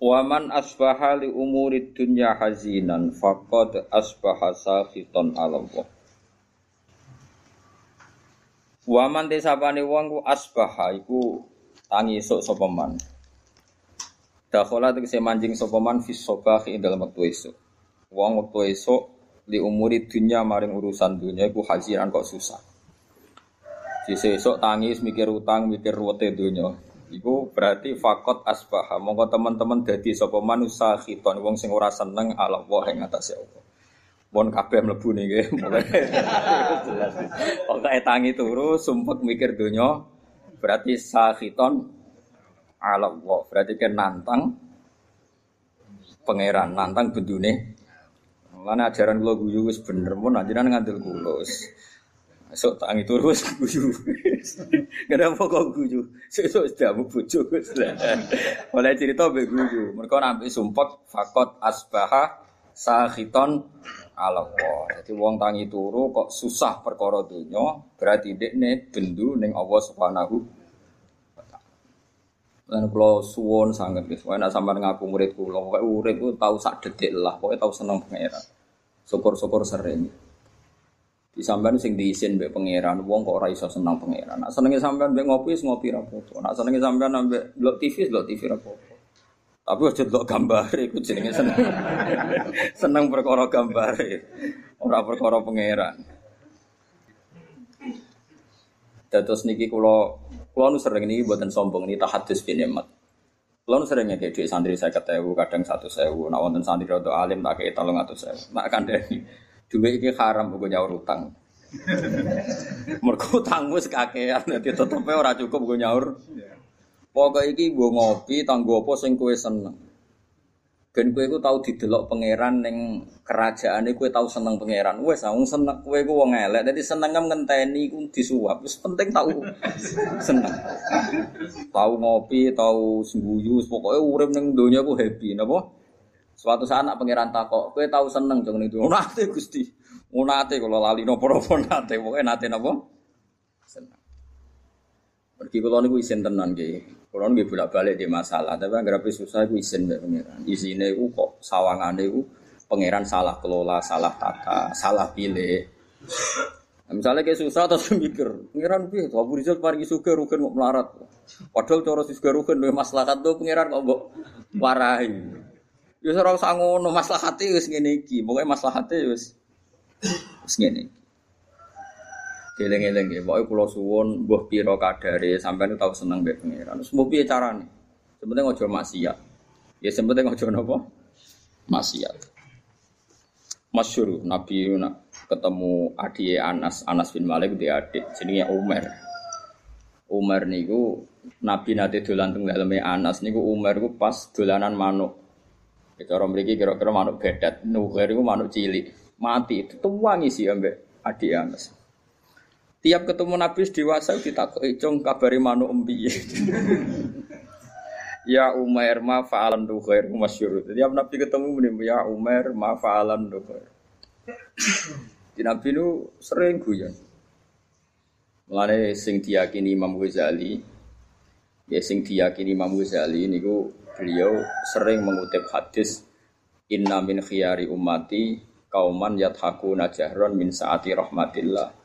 Waman asbaha li umuri dunya hazinan faqad asbaha sakhitan ala Allah. Waman desapane wong ku asbaha iku tangi esuk sapa man. Dakhala tegese manjing sapa man fi sabah ing dalem wektu esuk. Wong wektu esuk li umuri dunya maring urusan dunya iku hazinan kok susah. Sisi esuk tangis mikir utang mikir ruwete dunya. Iku berarti fakot asbaha. Monggo teman-teman dadi sapa manusa khiton wong sing ora seneng ala Allah ing atase Allah. Pun kabeh mlebu niki mulai. Pokoke tangi turu sumpek mikir donya berarti sakhiton ala Allah. Berarti kan nantang pangeran, nantang bendune. Mana ajaran kula guyu wis bener mun anjenan ngandel kula wis. Esok tangi turu wis guyu. Kenapa kok guyu? Sesuk sedamu bojo wis. Oleh cerita mbek guyu. Mergo nampi sumpek fakot asbaha sakhiton ala Allah. Jadi wong tangi turu kok susah perkara donya, berarti dekne bendu ning Allah Subhanahu. Lan kula suwun sanget guys, wae nek sampean ngaku murid kula, pokoke urip ku tau sak detik lah, pokoke tau seneng pangeran. Syukur-syukur sering. Di sampean sing diisin mbek pangeran, wong kok ora iso seneng pangeran. Nak senenge sampean mbek ngopi, wis ngopi ra apa-apa. Nak senenge sampean mbek delok TV, delok TV ra apa-apa. Tapi aja delok gambar iku jenenge seneng. seneng perkara gambar. Ora perkara pangeran. Dados niki kula kula nu sering niki mboten sombong niki tahadus bin nikmat. Kula nu sering ngekek dhuwit santri 50.000 kadang 100.000. Nek wonten santri rada alim tak kei 300.000. Nek kandhani dhuwit iki haram kok nyaur utang. Mergo utangmu sekakean dadi tetepe ora cukup go nyaur. Pokoke iki nggo ngopi tanggo apa sing kowe seneng. Ben kowe iku tau didelok pangeran ning kerajaane kowe tau seneng pangeran. Wes wong seneng kowe iku wong elek. Dadi seneng ngenteni iku disuap. Wis penting tau seneng. Tau ngopi, tau sembuyu, pokoke urip ning donya ku happy napa? Suatu saat anak pangeran takok, kowe tau seneng jeng ning donya. Nate Gusti. Nate kula lali napa-napa nate. Pokoke nate napa? Seneng. Pergi kula niku isin tenan nggih. Kula nggih bolak-balik di masalah, tapi anggere susah iku isin mbek pangeran. Isine iku kok sawangane iku pangeran salah kelola, salah tata, salah pilih. Nah, misalnya kayak susah terus mikir, pangeran piye? Abu Rizal pergi suka rugen kok melarat. Padahal cara suka duwe maslahat tuh pangeran kok mbok warai. Ya ora usah ngono, maslahate wis ngene iki. Pokoke maslahate wis wis ngene iki. Geleng-geleng ya, pokoknya kulo suwon, buah piro kadare, sampai nu tahu seneng mbek pangeran. Mau piye carane? Sebenarnya ngojo maksiat. Ya sebenarnya ngojo nopo? Maksiat. Masyur Nabi nak ketemu adik Anas, Anas bin Malik dia adik, jenenge Umar. Umar niku Nabi nate dolan teng daleme Anas niku Umar niku pas dolanan manuk. Orang mriki kira-kira manuk bedat, nuher niku manuk cilik. Mati tuwangi sih ambek adik Anas. Tiap ketemu Nabi dewasa ditakoki cung kabari manuk empi. ya Umar ma fa'alan khair masyhur. Tiap Nabi ketemu muni ya Umar ma fa'alan khair. Di Nabi nu sering guyon. Mulane sing diyakini Imam Ghazali ya sing diyakini Imam Ghazali niku beliau sering mengutip hadis inna min khiyari ummati kauman yathakuna jahron min saati rahmatillah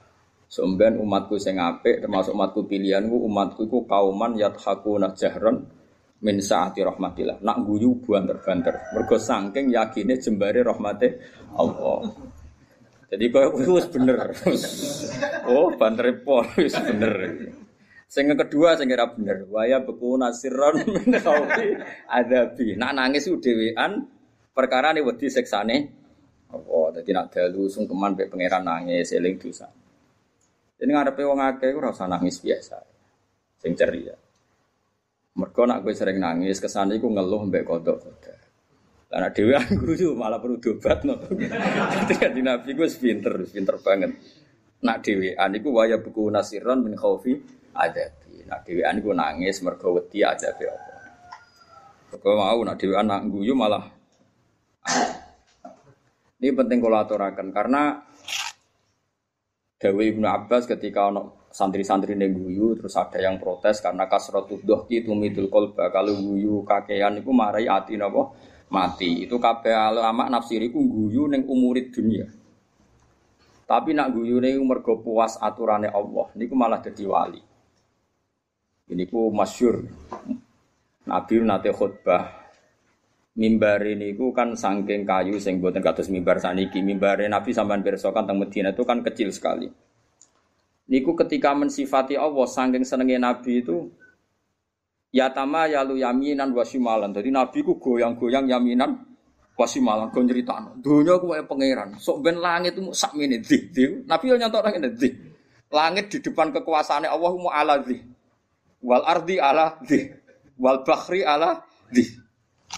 Somben umatku sing apik termasuk umatku pilihanku umatku iku kauman yathakuna jahron min saati rahmatillah. Nak guyu banter-banter. Mergo saking yakine jembare rahmate Allah. Jadi kau wis bener. oh, banter pol bener. Sing kedua sing ora bener, waya beku min khaufi adabi. Nak nangis ku dhewean perkara ne wedi siksane Allah. Dadi nak dalu sungkeman mek pangeran nangis eling dosa. Jadi ngarepe wong akeh ora usah nangis biasa. Sing ceria. Mergo nak kowe sering nangis kesane iku ngeluh mbek kodok kodok. Karena dewi guyu malah perlu dobat no. Jadi Nabi gue pinter, pinter banget. Nak dewi aniku waya buku nasiron min khaufi adabi. Nak dewi aniku nangis mergo wedi adabi apa. Kau mau nak dewi anak guyu malah ini penting kalau aturakan karena Dewi Ibnu Abbas ketika ono santri-santri guyu terus ada yang protes karena kasrotu dohki tumidul kolba. Kalau guyu kakean itu marai ati nopo mati. Itu kabeh ulama nafsiriku guyu neng umurit dunia. Tapi nak guyu neng mergo puas aturannya Allah niku malah jadi wali ini ku masyur. Nabi nate khutbah. Mimbar ini ku kan sangking kayu sing buatan kados mimbar saniki mimbar Nabi sampean pirsa kan teng Medina itu kan kecil sekali. Niku ketika mensifati Allah sangking senengnya Nabi itu ya lu yaminan wasimalan jadi Nabi ku goyang-goyang yaminan wasimalan go nyritano donya ku kaya pangeran. Sok ben langit itu sak menit di Nabi yo nyantok nang di langit di depan kekuasaannya Allah mu ala wal ardi ala di wal bahri ala di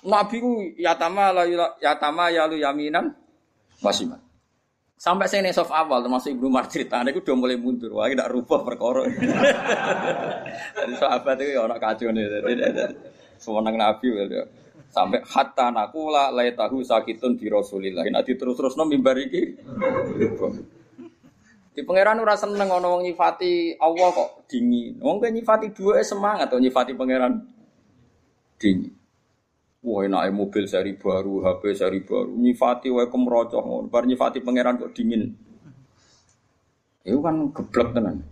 Nabi ku yatama la yatama ya lu yaminan wasiman. Sampai saya nesof awal termasuk Ibnu Umar cerita, aku udah mulai mundur. Wah, tidak rubah perkara. Jadi sahabat itu orang kacau nih. Semenang Nabi ya. Sampai hatta nakula lay tahu sakitun di Rasulillah. Nanti terus-terus nom mimbar iki. Di pangeran ora seneng ana wong nyifati Allah kok dingin. Wong nyifati dua semangat atau nyifati pangeran dingin. Wah enak mobil seri baru, HP seri baru, nyifati wae kemrocoh ngono, bar nyifati pangeran kok dingin. Itu kan geblek tenan.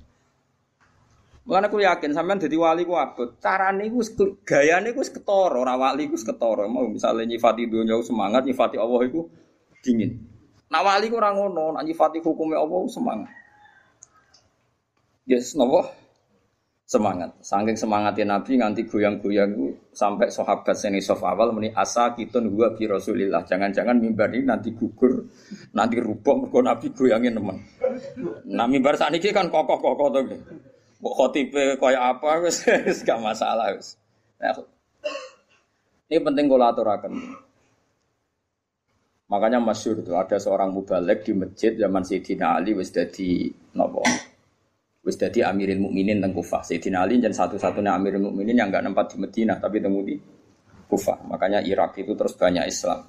Mulane aku yakin sampean dadi wali ku abot. Carane iku gayane iku ketara, ora wali iku ketara. Mau misale nyifati donya semangat, nyifati Allah iku dingin. Nak wali ku ora ngono, nak nyifati hukume Allah semangat. Yes, nopo? semangat. Saking semangatnya Nabi nganti goyang-goyang sampai sahabat seni sof awal meni asa kitun gua bi Rasulillah. Jangan-jangan mimbar ini nanti gugur, nanti rubuk mergo Nabi goyangin teman. Nah mimbar saat ini kan kokoh-kokoh tuh. Kok khotibe kaya apa wis gak masalah wis. Nah, ini penting kalau aturakan. Makanya masyur itu ada seorang mubalek di masjid zaman Sayyidina Ali wis dadi nopo wis dadi Amirul Mukminin teng Kufah. Sayyidina Ali dan satu-satunya Amirul Mukminin yang enggak nempat di Medina tapi temu di Kufah. Makanya Irak itu terus banyak Islam.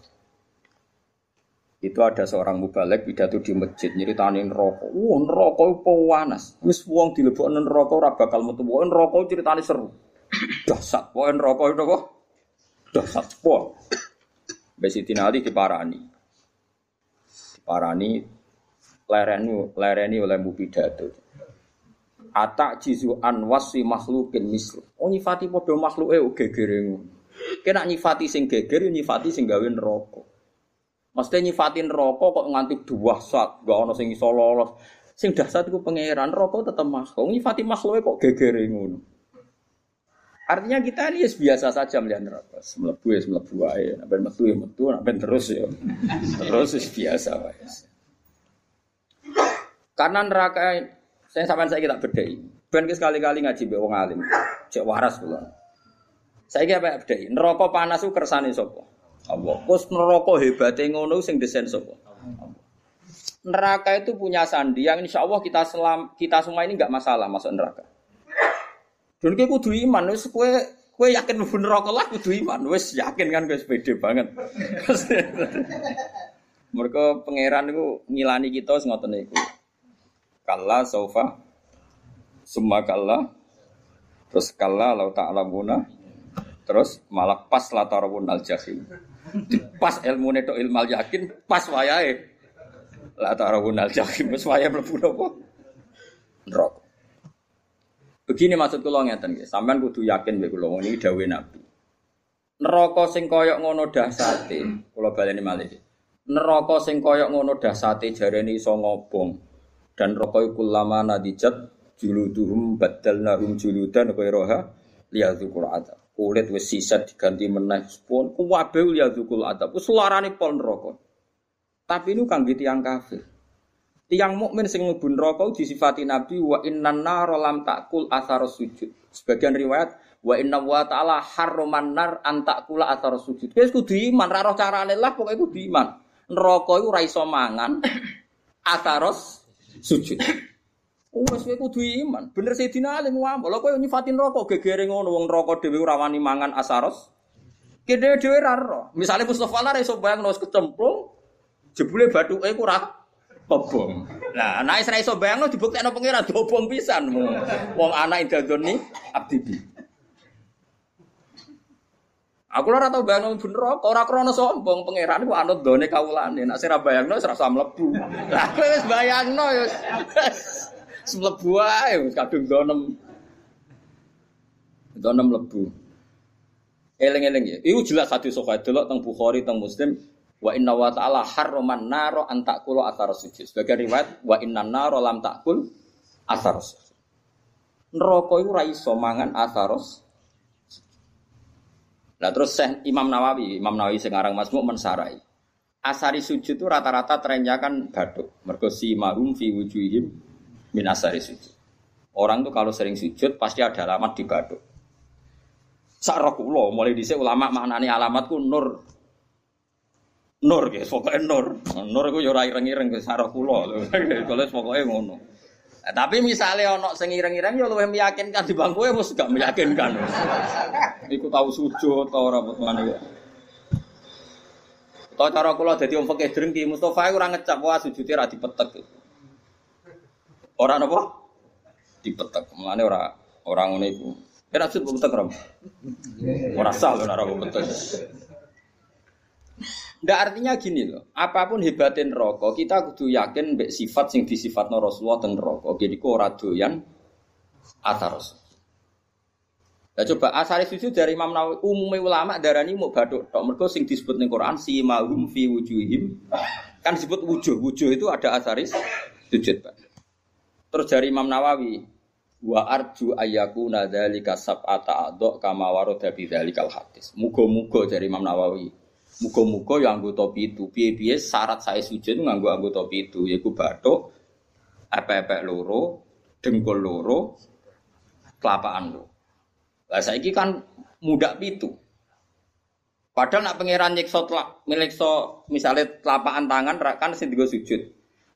Itu ada seorang mubalek pidato di masjid nyeritani neraka. Wah, neraka itu panas. Wis wong dilebokno neraka ora bakal metu. Wah, neraka ceritane seru. Dahsyat. Wah, neraka itu kok dahsyat. Wah. Sayyidina Ali diparani. Diparani lereni lereni oleh mu pidato. Atak jizu an wasi makhlukin mislu. Oh nyifati podo makhluk eh gegere ngono. Kena nyifati sing geger nyifati sing gawe neraka. Mesti nyifati neraka kok nganti dua saat gak ono sing iso. Sing dahsyat iku pangeran neraka tetep makhluk. Nyifati makhluk kok gegere ngono. Artinya kita ini biasa saja melihat neraka. Melebu ya melebu aja. Naben metu ya metu, naben terus ya. terus biasa wae. Karena neraka saya sampai saya kita bedai. Ben sekali-kali ngaji be wong alim. Cek waras kula. Saya kira apa bedai. Neraka panas ku kersane sapa? Allah. Kus neraka hebate ngono sing desain sapa? Neraka itu punya sandi yang insya Allah kita selam, kita semua ini nggak masalah masuk neraka. Dan kowe kudu iman wis kowe kowe yakin mlebu neraka lah kudu iman. Wis yakin kan kowe pede banget. Mereka pangeran itu ngilani kita ngoten niku. Kalla saufa Summa kalla Terus kalla lau ta'lamuna Terus malah pas latarawun al jahim. Pas ilmu neto ilmal yakin Pas wayahe Latarawun al jahim. Terus wayahe melebu nopo? Nerok Begini maksud kula ngeten nggih, sampean kudu yakin mek kula ini dawuh Nabi. Neraka sing koyok ngono dahsate, kula baleni malih. Neraka sing koyok ngono dahsate jarene iso ngobong. Dan rokoi kulama nadijat juluduhum badalnahum juludan roha? Liyadzukul adab kulit wis sisa diganti meneh pun kuwabe liyadzukul adab wis larane pol neraka. Tapi ini kangge tiyang kafir Tiang mukmin sing mlebu neraka disifati Nabi wa innan nar lam takul athar sujud. Sebagian riwayat wa inna wa ta'ala harroman nar an takula athar sujud. Wis kudu iman, ra roh carane lah pokoke kudu iman. Neraka iku iso mangan atharos sujud. Oh, wis kowe kudu iman. Bener Sayyidina Ali ngomong, lha kowe nyifati neraka gegere ngono wong neraka dhewe ora mangan asaros. Kene dhewe ra roh. Misale Mustofa ora iso bayang nus kecemplung jebule bathuke ku ora obong. Nah, anak Israel iso bayangno dibuktekno pangeran diobong pisan. Wong anak idadoni abdi bi. Aku ora tau bayangno bener kok ora krana sombong pangeran ku anut done kawulane. Nek sira bayangno wis rasa mlebu. Lah kowe wis bayangno ya wis mlebu kadung donem. Donem mlebu. Eleng-eleng ya. Iku jelas hadis sahih delok teng Bukhari teng Muslim Wa inna wa ta'ala harroman naro antakulo asar sujud. Sebagai riwayat, wa inna naro lam takul asar. Neraka itu raiso mangan asaros. Nah terus Syekh Imam Nawawi, Imam Nawawi sekarang Masmuk mensarai. Asari sujud itu rata-rata trennya kan baduk. Mergo si fi wujuhim min asari sujud. Orang tuh kalau sering sujud pasti ada alamat di baduk. Sakrokulo mulai dhisik ulama maknani alamatku nur Nur guys, pokoknya nur. Nur itu ya ora ireng-ireng ke sarah kula. Kalau pokoknya ngono. Nah, tapi misalnya ono sing ireng-ireng ya luwih meyakinkan di bangku ya mesti gak meyakinkan. Iku tahu sujud atau ora mana ya. Tau cara kula dadi wong fakih drengki Mustofa ora ngecap wah sujude ra dipetek. Ora napa? Dipetek. Mulane ora ora ngono iku. Kira sujud petek ora. Ora sah ora petek. Ndak artinya gini loh, apa pun hebatin rokok, kita kudu yakin mbek sifat sing disifat no Rasulullah teng rokok. Jadi kok ora doyan atar Nah coba asari sujud dari Imam Nawawi umumnya ulama darani mau baduk tok mergo sing disebut ning Quran si mahum fi wujuhim kan disebut wujuh wujuh itu ada asaris sujud Pak. Terus dari Imam Nawawi wa arju ayyaku nadzalika sab'ata adok kama warada bidzalikal hadis. Muga-muga dari Imam Nawawi Muga-muga yang anggota pitu. Piye-piye syarat saya sujud nganggo anggota pitu yaiku bathuk, epek-epek loro, dengkul loro, kelapaan loro. Lah saiki kan mudak pitu. Padahal nak pangeran nyiksa milik so misalnya telapakan tangan kan sing sujud.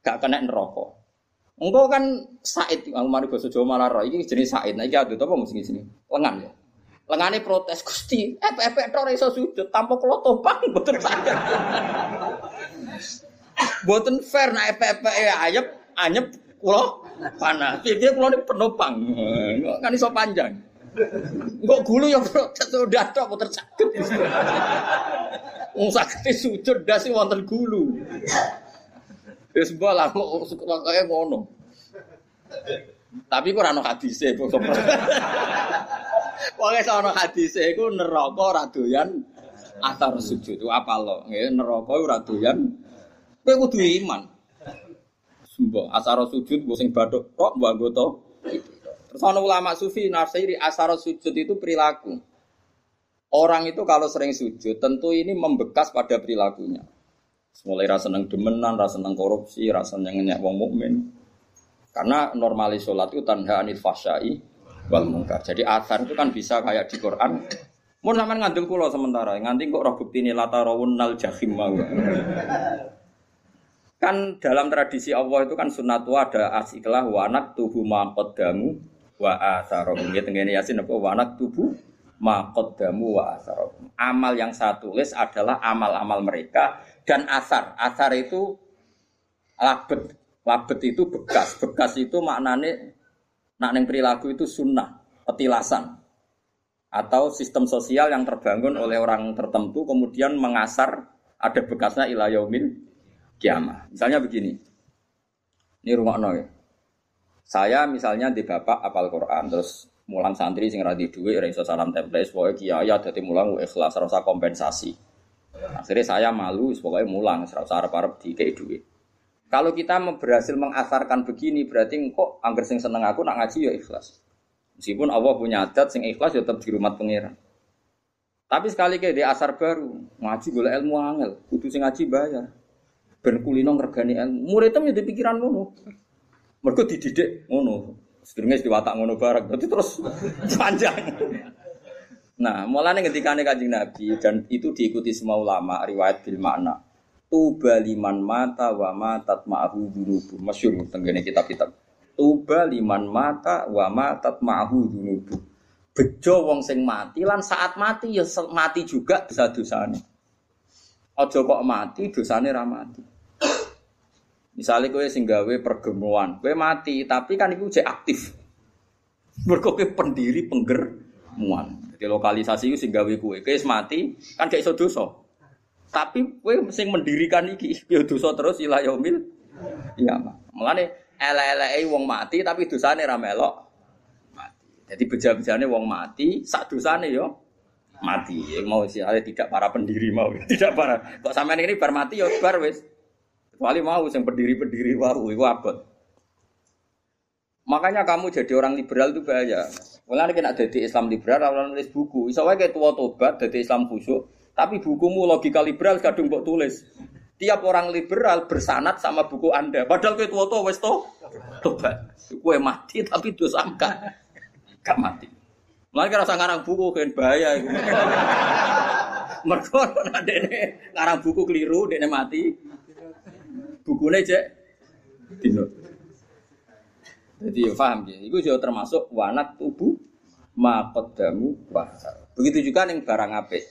Gak kena neraka. Engkau kan Said, aku mari bahasa Jawa malah. Ini jenis Said. Nah, ini ada apa mesti sini? Lengan ya. Lengane protes Gusti, epek-epek tok iso sujud tanpa kula topang mboten saged. Mboten fair nek epek-epek ya ayep anyep kula panas. Piye kula niku penopang. Kan iso panjang. Kok gulu ya protes udah tok mboten saged. Wong saged sujud dasi wonten gulu. Wis bola kok kaya ngono. Tapi kok ora ono kok. Pokoke sono hadise iku neraka ora doyan atar sujud. Apa lo? Nggih neraka ora doyan. Kudu iman. Sumpah, asar sujud gue sing badok kok mbok anggota. Terus ana ulama sufi nafsiri asar sujud itu perilaku. Orang itu kalau sering sujud tentu ini membekas pada perilakunya. Mulai rasa seneng demenan, rasa seneng korupsi, rasa seneng wong mukmin. Karena normalis sholat itu tanda anil fasyai wal mungkar. Jadi asar itu kan bisa kayak di Quran. Mun sampean ngandel kula sementara, nganti kok roh buktine latarawun nal jahim mau. Kan dalam tradisi Allah itu kan sunnatu ada asiklah wanak tubuh maqaddamu wa atharum. Ya tengene Yasin apa wanak tubuh maqaddamu wa atharum. Amal yang saya tulis adalah amal-amal mereka dan asar. Asar itu labet. Labet itu bekas. Bekas itu maknanya Nak neng perilaku itu sunnah, petilasan atau sistem sosial yang terbangun oleh orang tertentu kemudian mengasar ada bekasnya ilayomil kiamah. Misalnya begini, ini rumah ya. Saya misalnya di bapak apal Quran terus mulang santri sing radhi duit ora iso salam template pokoke kiai dadi mulang ikhlas rasa kompensasi. Akhirnya saya malu pokoknya mulang rasa arep-arep dikei duit. Kalau kita berhasil mengasarkan begini, berarti kok angger sing seneng aku nak ngaji ya ikhlas. Meskipun Allah punya adat sing ikhlas ya tetap di rumah pangeran. Tapi sekali kayak di asar baru, ngaji gula ilmu angel, kudu sing ngaji bayar. Ben kulino ngregani ilmu. Muridem ya pikiran ngono. Mergo dididik ngono. Sedurunge diwatak ngono bareng. Dadi terus panjang. Nah, mulane ngendikane Kanjeng Nabi dan itu diikuti semua ulama riwayat bil makna. Tuba liman mata wa matat ma'hu dunubu. Masyhur tenggene kitab-kitab. Tuba liman mata wa matat ma'hu dunubu. Bejo wong sing mati lan saat mati ya mati juga dosa-dosane. Aja kok mati dosane ra mati. Misalnya kowe sing gawe pergemuan, kowe mati tapi kan iku cek aktif. Mergo pendiri penggermuan. Jadi lokalisasi itu sing gawe kowe, kowe mati kan gak iso dosa. Tapi kowe sing mendirikan iki ya dosa terus ila iya mah. Mulane elek-eleke wong mati tapi dosane ra melok mati. Jadi beja-bejane wong mati sak dosane yo mati. Ya, mau sih tidak para pendiri mau, tidak para. Kok sampean ini bar mati ya bar wis. Kecuali mau yang pendiri-pendiri wau iku abot. Makanya kamu jadi orang liberal itu bahaya. Mulane kena jadi Islam liberal ora nulis buku. Iso kayak tua tobat jadi Islam khusyuk, tapi bukumu logika liberal kadung mbok tulis. Tiap orang liberal bersanat sama buku Anda. Padahal kowe tua tua wes to tobat. Kowe mati tapi dosa enggak. Enggak mati. Mulane rasa ngarang buku kan bahaya iku. Mergo ngarang buku keliru, dekne mati. Bukune cek dino. Jadi ya paham ya. Itu juga termasuk wanak tubuh makodamu bahar. Begitu juga nih barang apik.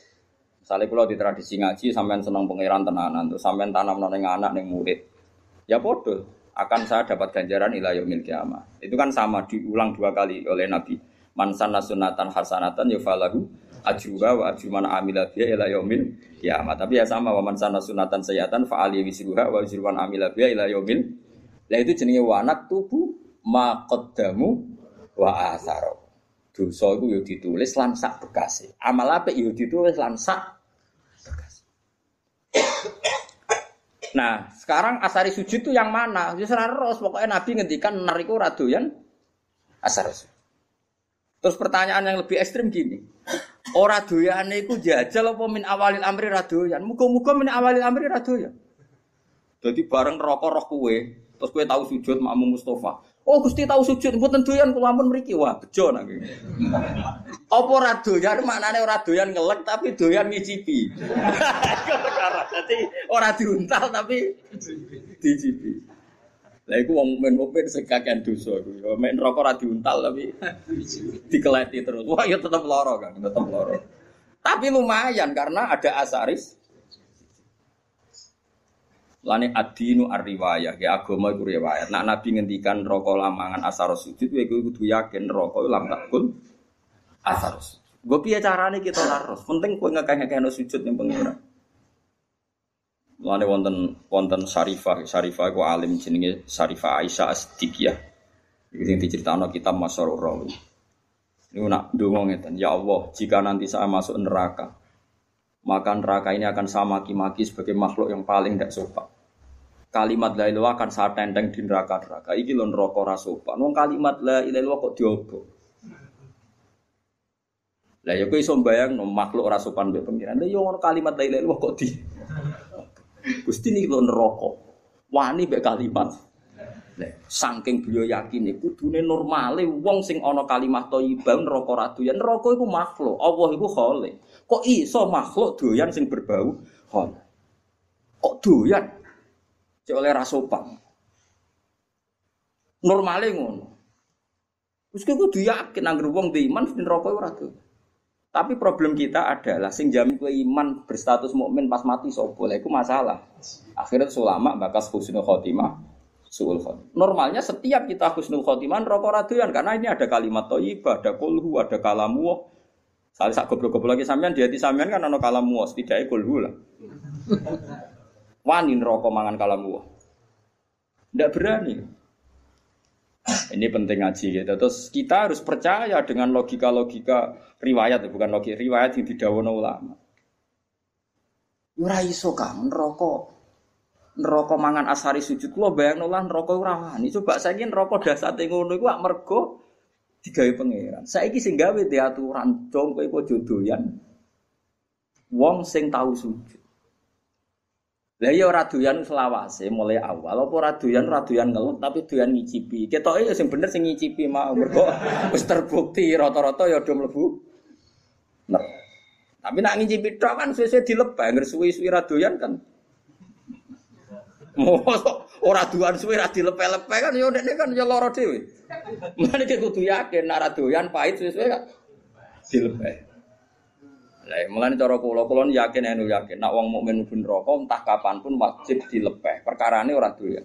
Misalnya kalau di tradisi ngaji sampean senang pangeran tenanan, tuh sampean tanam neng anak neng murid. Ya bodoh akan saya dapat ganjaran ilah yaumil kiamah. Itu kan sama diulang dua kali oleh Nabi. Man sanna sunatan hasanatan yufalahu ajruha wa ajru man amila biha ila yaumil. Tapi ya sama wa man sanna sunatan sayyatan fa ali wisruha wa ajru man amila biha ila yaumil. Lah itu jenenge wanak tubuh maqaddamu wa asaro. Dosa iku yo ditulis lan sak bekase. Amal apik yo ditulis lan sak bekase. Nah, sekarang asari sujud itu yang mana? Ya ros, pokoknya Nabi ngendikan nariku radoyan asar sujud. Terus pertanyaan yang lebih ekstrim gini. Ora doyane iku jajal apa min awalil amri radoyan? Muga-muga min awalil amri radoyan. Jadi bareng rokok roh kue, terus kue tahu sujud makmum Mustafa. Oh Gusti tahu sujud, mboten doyan kula ampun mriki. Wah, bejo nang Apa ora doyan maknane ora doyan ngelek tapi doyan ngicipi. Dadi ora diuntal tapi dicipi. Lah iku wong men mukmin sing kakean dosa iku. Ya men rokok ora diuntal tapi dikeleti terus. Wah, ya tetep lara kan, tetep lara. Tapi lumayan karena ada asaris Lani adinu arriwayah, ya agama itu riwayat. Nak Nabi ngendikan rokok lamangan asar sujud, ya gue kudu yakin rokok lam takul asar sujud. Gue piye carane kita laros? Penting gue nggak kayak sujud yang pengira. Lani wonten wonten Sarifah, Sarifah gue alim jenenge Sarifah Aisyah Asdikiyah. Ini yang diceritakan kitab Masyarul Rawi. Ini nak dongong ngeten, ya Allah, jika nanti saya masuk neraka, maka neraka ini akan sama maki-maki sebagai makhluk yang paling tidak sopan. Kalimat la ilaha akan saat tenteng di neraka-neraka. Iki lho neraka ora sopan. Wong kalimat la ilaha kok diobo. Lah ya kowe iso makhluk ora sopan mbek pengiran. Lah ya kalimat la ilaha kok di Gusti niki lho neraka. Wani mbek kalimat. Lah saking beliau yakin iku kudune normale wong sing ana kalimat thayyibah neraka ra doyan. Neraka iku makhluk. Allah iku khalik. Kok iso makhluk doyan sing berbau hon? Kok doyan? Cek oleh rasopan. Normale ngono. Terus kudu yakin anggar wong di iman neraka ora Tapi problem kita adalah sing jamin kowe iman berstatus mukmin pas mati sapa? Iku masalah. Akhirnya ulama bakas husnul khotimah suul. Normalnya setiap kita husnul khotimah rokok raduan karena ini ada kalimat thayyibah, ada kulhu, ada kalamu, Kali sak goblok-goblok lagi sampean di hati sampean kan ana kalam muas, tidak kulhu lah. Wani neraka mangan kalam muas. Tidak berani. Ini penting ngaji gitu. Terus kita harus percaya dengan logika-logika riwayat, bukan logika riwayat yang didawono ulama. Ora iso kang neraka. Neraka mangan asari sujud lo bayang lah neraka ora wani. Coba saiki neraka dasate ngono iku mergo digawe pangeran. Saiki sing gawe di aturan dong kowe kok jodoyan. Wong sing tahu sujud. Lah iya ora doyan selawase mulai awal apa ora doyan ora doyan ngeluh tapi doyan ngicipi. Ketoke ya sing bener sing ngicipi mau mergo wis terbukti rata-rata ya do mlebu. Nah. Tapi nak ngicipi tok kan suwe-suwe dilepeh, ngger suwi-suwi ra doyan kan. Mosok ora doyan suwe ra dilepe-lepe kan ya ndekne kan ya lara dhewe. Mulane kudu yakin nak ra doyan pahit suwe-suwe kan dilepeh. Lah mulane cara kula kula yakin anu yakin nek wong mukmin mlebu neraka entah kapan pun wajib dilepeh. Perkarane ora doyan.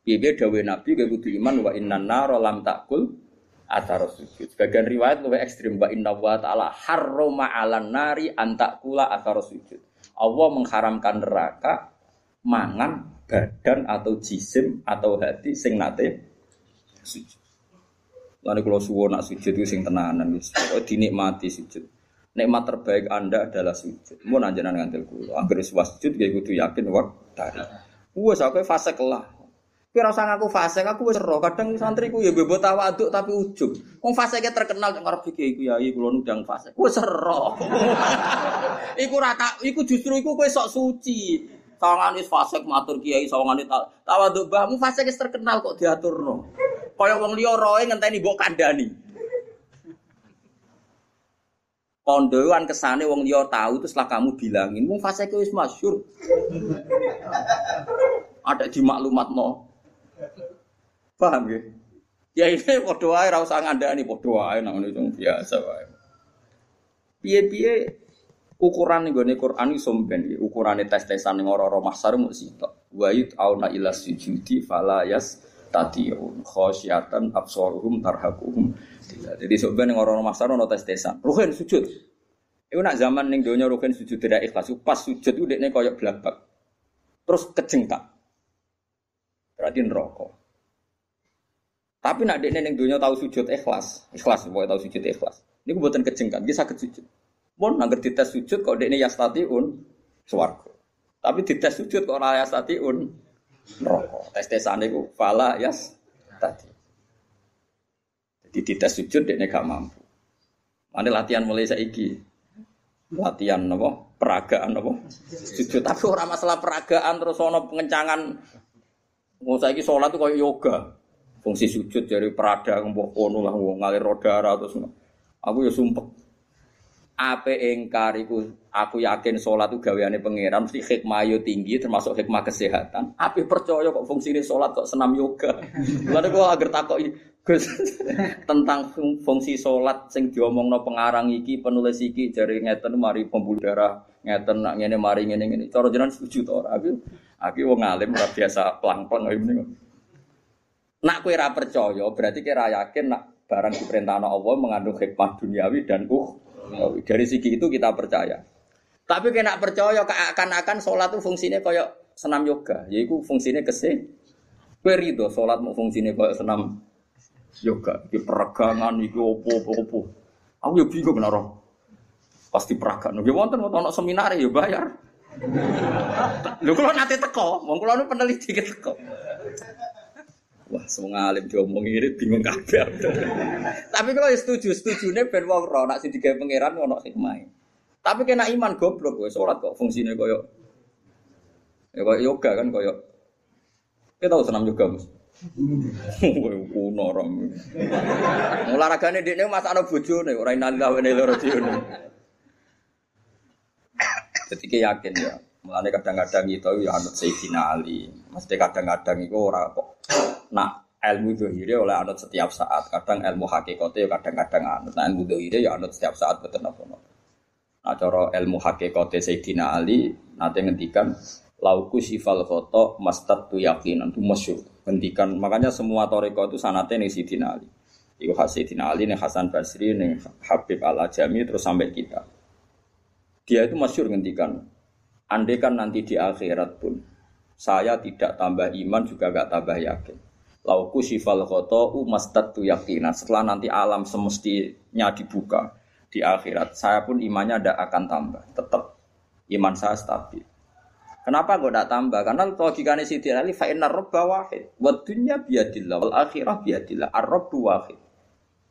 Piye dawuh Nabi ge kudu iman wa innan nar lam takul atar sujud. Sebagian riwayat lebih ekstrim wa inna wa ta'ala harrama 'alan nari antakula atar sujud. Allah mengharamkan neraka mangan badan atau jisim atau hati sing nate sujud. Lalu kalau suwo nak sujud itu sing tenanan, dinikmati sujud. Nikmat terbaik Anda adalah sujud. Mau nanjenan ngantil kulo. Angger wis sujud ya kudu yakin tadi. Wes aku fase kelah. Kowe ora ngaku fase, aku wis ero. Kadang santriku ya bebo tawaduk tapi ujug. Wong fase terkenal nek arep iki iku ya kula nundang fase. Wis ero. iku rata iku justru iku kowe sok suci. Sawangan wis fase matur kiai sawangan tawaduk mbahmu fase terkenal kok diaturno. Kaya wong liya roe ngenteni mbok kandhani. Kondoan kesane wong liya tahu itu setelah kamu bilangin, mung fase wis masyhur. Ada di maklumat no. Paham ya? Ya ini padha wae ora usah ngandani padha wae nang biasa wae. Piye-piye ukuran ning gone Quran iso mben ukurane tes-tesan ning ora-ora mahsar mung sitok. Wa auna ila sujudi fala yas tatiun khosyatan absaruhum tarhaquhum jadi sebenarnya orang orang masar ono tes tesan. Ruhin sujud. Itu nak zaman ning donya ruhin sujud tidak ikhlas. Pas sujud itu dekne koyok belabak. Terus kejengkak. Berarti neraka. Tapi nak dekne ning donya tahu sujud ikhlas, ikhlas pokoknya tahu sujud ikhlas. Ini buatan kejengkak, bisa sujud. Pun nangger dites sujud kok dekne yastatiun swarga. Tapi dites sujud kok ora yastatiun neraka. Tes-tesan iku fala yas tadi. Jadi dites sujud dia gak mampu. Mana latihan mulai saiki. Latihan apa? Peragaan apa? Sujud. Tapi orang masalah peragaan terus ono pengencangan. Mau saiki sholat tuh kayak yoga. Fungsi sujud dari perada mbok kono lah ngalir roda terus. Aku ya sumpah ape engkar iku aku yakin sholat itu gaweane pangeran mesti hikmah yo tinggi termasuk hikmah kesehatan. Ape percaya kok fungsine sholat kok senam yoga. Lalu kok agar takok Gus tentang fungsi sholat sing diomongno pengarang iki penulis iki jari ngeten mari pembuluh darah ngeten nak ngene mari ngene ngene. Cara jenengan setuju to ora? Aku aku wong alim ora biasa plang-plang ngene. Nak kowe ora percaya berarti kira yakin nak barang diperintahno Allah mengandung hikmah duniawi dan uh dari segi itu kita percaya. Tapi kena percaya akan-akan sholat itu fungsinya kayak senam yoga. Yaitu fungsinya kesih. Kue rido sholat mau fungsinya kayak senam yoga. Di peregangan, di opo, opo. Aku ya bingung benar Pasti peragaan. Ya wonten wonten ono seminar ya bayar. Lho kalau nanti teko, wong kula nu peneliti teko. Wah, semua alim diomong ini bingung kabeh. Tapi kalau setuju, setuju nih ben wong ro nak sing digawe pangeran ono hikmah. Tapi kena iman goblok kowe salat kok fungsine koyo ya koyo yoga kan koyo kita tahu senam juga mas. Kowe kuno rom. Olahragane dekne ana bojone ora inalillah wa inna ilaihi rajiun. Jadi yakin ya. Mulane kadang-kadang itu ya anut Sayyidina Ali. Mesti kadang-kadang itu ora kok Nah, ilmu dohire oleh anut setiap saat. Kadang ilmu hakikatnya kadang-kadang anut. Nah, ilmu dohire ya anut setiap saat betul apa Nah, cara ilmu hakikatnya Sayyidina Ali nanti ngendikan lauku sifal foto mastat tu yakinan tu masyur ngendikan. Makanya semua toriko itu sanatnya nih Sayyidina Ali. Iku Sayyidina Ali nih Hasan Basri nih Habib Al Ajami terus sampai kita. Dia itu masyur ngendikan andai kan nanti di akhirat pun saya tidak tambah iman juga gak tambah yakin Lauku sifal khoto tu yakinan. Setelah nanti alam semestinya dibuka di akhirat, saya pun imannya tidak akan tambah. Tetap iman saya stabil. Kenapa gue tidak tambah? Karena logikanya si Ali fa inna robba wahid. Wa dunya biadillah wal akhirah biadillah. Ar-rabbu wahid.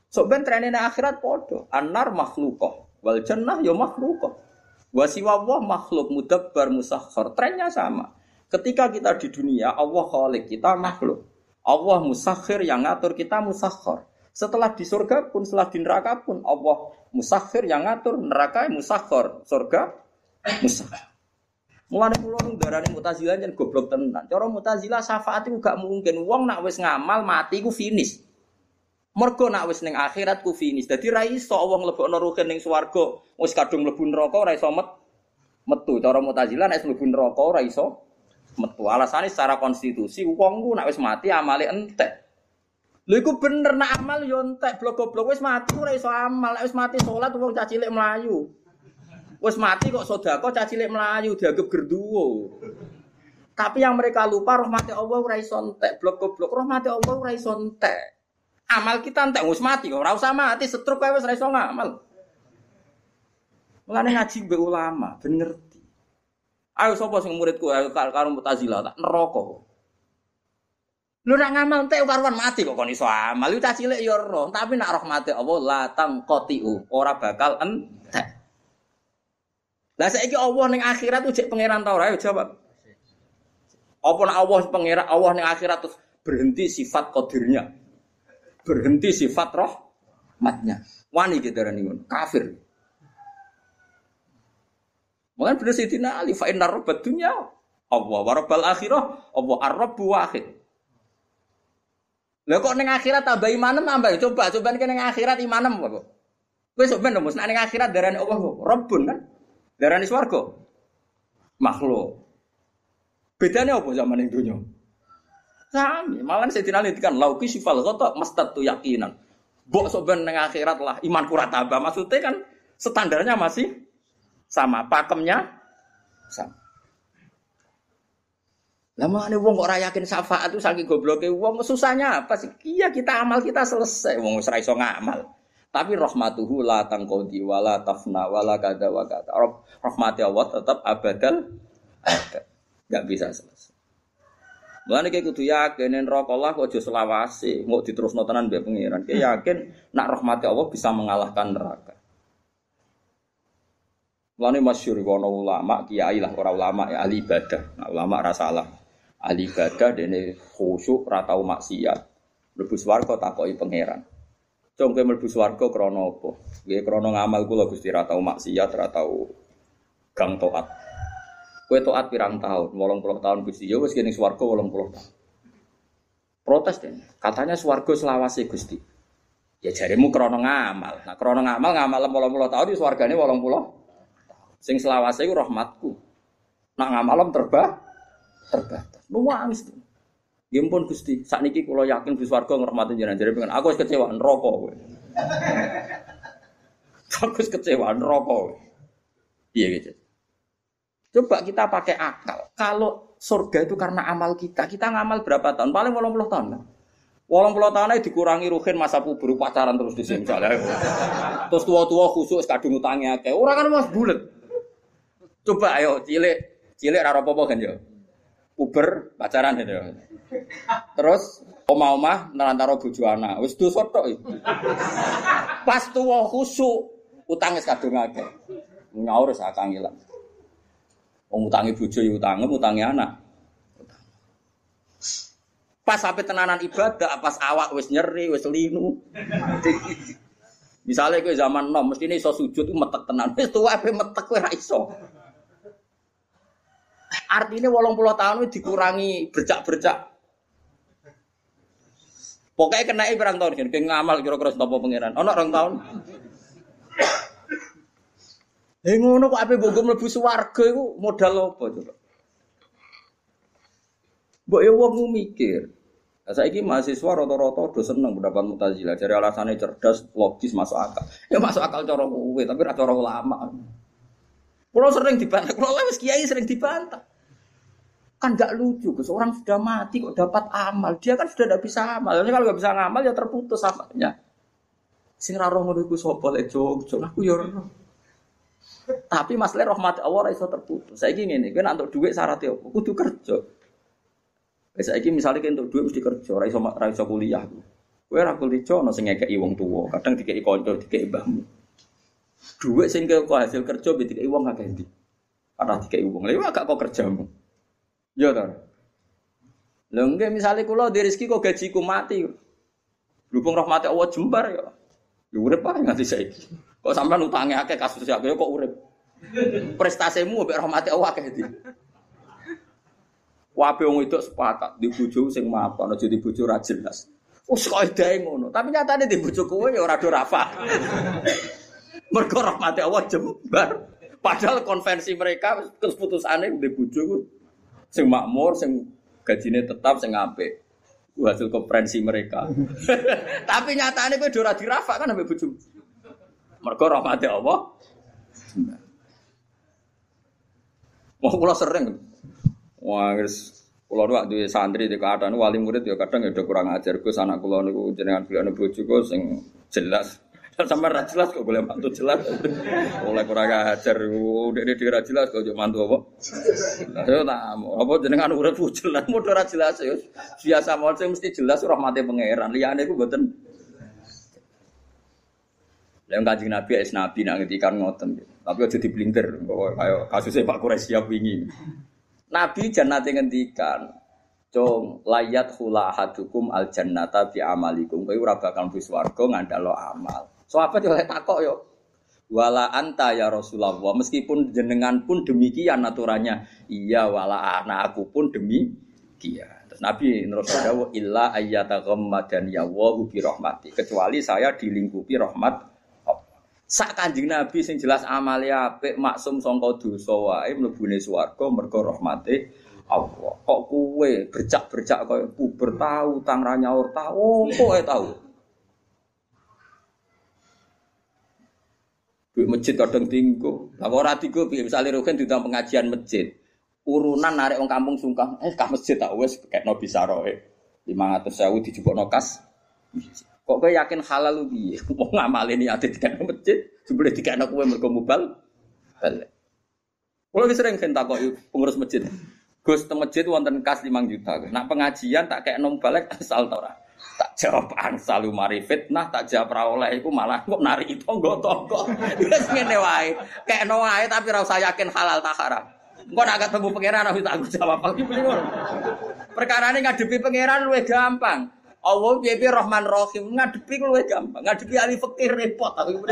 So ben trenene akhirat podo. Anar makhlukoh. Wal jannah ya makhlukoh. Wasiwa Allah makhluk mudabbar musakhar. Trennya sama. Ketika kita di dunia, Allah khalik, kita makhluk. Allah musakhir yang ngatur kita musakhar. Setelah di surga pun, setelah di neraka pun, Allah musakhir yang ngatur neraka musakhar. Surga musakhir. Mulane kula nu darane Mu'tazilah jan goblok tenan. Cara Mu'tazilah syafaat iku gak mungkin. Wong nak wis ngamal mati ku finish. Mergo nak wis ning akhirat ku finish. Dadi ra iso wong mlebokno ruhin ning swarga, wis kadung mlebu neraka ora iso met metu. Cara Mu'tazilah nek mlebu neraka ora iso metu. Alasane secara konstitusi wong ku nak wis mati amale entek. Lha iku bener nak amal yo entek blok-blok wis mati ora iso amal. Nek wis mati salat wong cah cilik mlayu. Wes mati kok sodako cacilik melayu dianggap gerduwo. Tapi yang mereka lupa rahmati Allah ora iso entek, blok goblok rahmati Allah ora iso. Amal kita entek wis mati kok ora usah mati setruk kowe wis ora iso ngamal. Mulane ngaji mbek ulama, ben ngerti. Ayo sapa sing muridku ayo karo Mu'tazilah tak neraka. Lu nak ngamal entek karuan mati kok kon iso amal. Lu cilik ya roh, tapi nak rahmati Allah la tangqatiu, ora bakal entek. Lah saiki Allah ning akhirat tuh cek pangeran ta ora ayo jawab. Apa nak Allah pangeran Allah ning akhirat terus berhenti sifat qadirnya. Berhenti sifat rahmatnya. Wani gitu ngono, kafir. Mungkin bener Sayyidina Ali fa inna rabbad dunya Allah wa rabbal akhirah Allah ar-rabbu wahid. Lah kok ning akhirat tambah imanem tambah coba coba ning akhirat imanem kok. Kowe sok ben nek ning akhirat darani Allah Rabbun kan. Darani swarga. Makhluk. Bedanya apa zaman yang dunia? Sami, malah saya tidak kan lauki sifal ghata mastatu yakinan. Bok soben neng akhirat lah iman kurat tambah. Maksudnya kan standarnya masih sama, pakemnya sama. Lama nih wong kok yakin syafaat itu saking gobloknya wong susahnya apa sih? Iya kita amal kita selesai, wong serai so ngamal. Tapi rahmatuhu la tangkodi wala tafna wala kada wa kada. Rahmati Allah tetap abadal ada. Gak bisa selesai. Mulane kayak kudu yakin neraka Allah kok selawase, mau diterusno tenan mbek pangeran. Kayak yakin nak rahmati Allah bisa mengalahkan neraka. Mulane masyhur kono ulama, kiai lah ora ulama ya ahli ibadah. Nah, ulama rasa salah. Ahli ibadah dene khusyuk ra tau maksiat. Mlebu swarga takoki pangeran. Cung kowe mlebu swarga krana apa? Nggih krana ngamal kula Gusti ra tau maksiat, ra tau gang taat. Kowe taat pirang tahun? 80 tahun Gusti. Ya wis kene swarga 80 tahun. Protes deh. Katanya swarga selawase Gusti. Ya jarimu krana ngamal. Nah krana ngamal ngamal 80 tahun di swargane 80. Sing selawase iku rahmatku. Nak ngamalem terbah terbatas. Nuwangis tuh. Ya pun Gusti, saat niki kalau yakin di swarga ngrahmati jenengan jadi pengen aku kecewa neraka kowe. aku kecewa neraka Iya gitu. Coba kita pakai akal. Kalau surga itu karena amal kita, kita ngamal berapa tahun? Paling 80 tahun. Kan? Walang puluh tahun aja dikurangi ruhin masa puber pacaran terus di sini. Terus tua-tua khusus kadung utangnya kayak orang kan mas bulat. Coba ayo cilik cilik raro popo kan yo. Puber pacaran gitu. Terus oma-oma nerantaro bojo anak. Wis dosa tok. Pas tuwa khusuk utang wis kadung akeh. Nyaur sak kangilan. Wong utangi bojo ya utange, utangi anak. Pas sampai tenanan ibadah, pas awak wis nyeri, wis linu. Misalnya kowe zaman nom, mesti ini iso sujud metek tenan. Wis ape metek kowe ra iso. Artinya walang puluh tahun dikurangi bercak-bercak Pokoknya kena berang tahun kan, kayak ngamal kira-kira setopo pangeran. Ono orang tahun. Eh ngono kok ape mbok mlebu swarga iku modal apa coba? Mbok ya wong mikir. Nah, saiki mahasiswa rata-rata do seneng pendapat Mu'tazilah. Jadi alasannya cerdas, logis, masuk akal. Ya masuk akal cara kowe, tapi ora cara ulama. Kulo sering dibantah, kulo wis kiai sering dibantah. Kan gak lucu, Gus. Orang sudah mati kok dapat amal. Dia kan sudah tidak bisa amal. Jadi kalau gak bisa ngamal ya terputus amalnya. Sing ra roh ngono iku sapa lek aku ya Tapi masalah rahmat Allah iso terputus. Saiki ngene, kowe nek entuk dhuwit syaratnya apa? Kudu kerja. Wis saiki misalnya kowe entuk dhuwit mesti kerja, ora iso ora iso kuliah. Kowe ora kuliah ono sing ngekeki wong tuwa, kadang dikeki kanca, dikeki mbahmu. Duit sing kau hasil kerja be dikai wong akeh ndi? Ora dikai wong. Lha agak kok kerjamu. Ya ta. Lha nggih misale kula di rezeki kok gajiku mati. Lupung rahmati Allah jembar ya. Ya urip ae nganti saiki. Kok sampean utange akeh kasus ya kok urip. Prestasimu mbek rahmati Allah akeh ndi? Wabe wong itu sepakat di bojo sing mapan aja di bojo ra jelas. Wes kok edae ngono, tapi nyatane di bojo kowe ya ora do rafa. Mergo rahmati Allah jembar. Padahal konvensi mereka keputusane di bojo sing makmur, sing gajine tetap, sing apik. Ku hasil konferensi mereka. tapi nyatane kowe ora dirafa kan ambek bojo. Mergo rahmati Allah. Mau kula sering Wah, guys, kalau nu waktu santri di keadaan wali murid ya kadang ya udah kurang ajar. Gus anak kulo niku jenengan beliau bojo sing jelas. Sama ra jelas kok boleh mantu jelas. Oleh kurang ajar, udah ini dira jelas kok mantu apa? Yo tak apa jenengan urip jelas, mau ora jelas ya. Biasa mau mesti jelas rahmate pangeran. Liyane iku mboten yang kajian Nabi es Nabi nak ngetikan ngoten Tapi aja diblinter, kayak kasusnya Pak siap wingi. Nabi jannate ngendikan, "Cung layat hula ahadukum al jannata bi amalikum." Kowe ora bakal ngandalo amal. Sahabat yo takok yo. Wala anta ya Rasulullah, meskipun jenengan pun demikian aturannya. Iya wala anak aku pun demikian. Terus Nabi terus dawuh illa ayyata ghammadan ya wa rahmati. Kecuali saya dilingkupi rahmat Sak Kanjeng Nabi sing jelas amale apik maksum sangka dosa wae mlebune swarga mergo rahmate Allah. Kok kuwe bercak-bercak kaya puber tahu tang ra nyaur tahu, kok e tahu. Di masjid kadang tinggu. Lah ora tinggu piye misale pengajian masjid. Urunan narik wong kampung sungkang, eh ka masjid tak wis kekno bisa roe. 500.000 dijupukno kas. Kok kowe yakin halal lu piye? Wong ngamale niate dikene masjid, jebule dikene kowe mergo mubal. Balik. Wis sering kan takoki pengurus masjid. Gus teng masjid wonten kas 5 juta. Nak pengajian tak kayak nom balik asal ta ora. Tak jawab ansal mari fitnah, tak jawab ra oleh iku malah kok nari tonggo-tonggo. Wis ngene wae. Kekno wae tapi ora usah yakin halal tak haram. Engko nak ketemu pangeran harus tanggung jawab. Perkara ini ngadepi pangeran luwih gampang. Allah piye piye Rahman Rahim ngadepi luwih gampang. Ngadepi ahli fikih repot aku.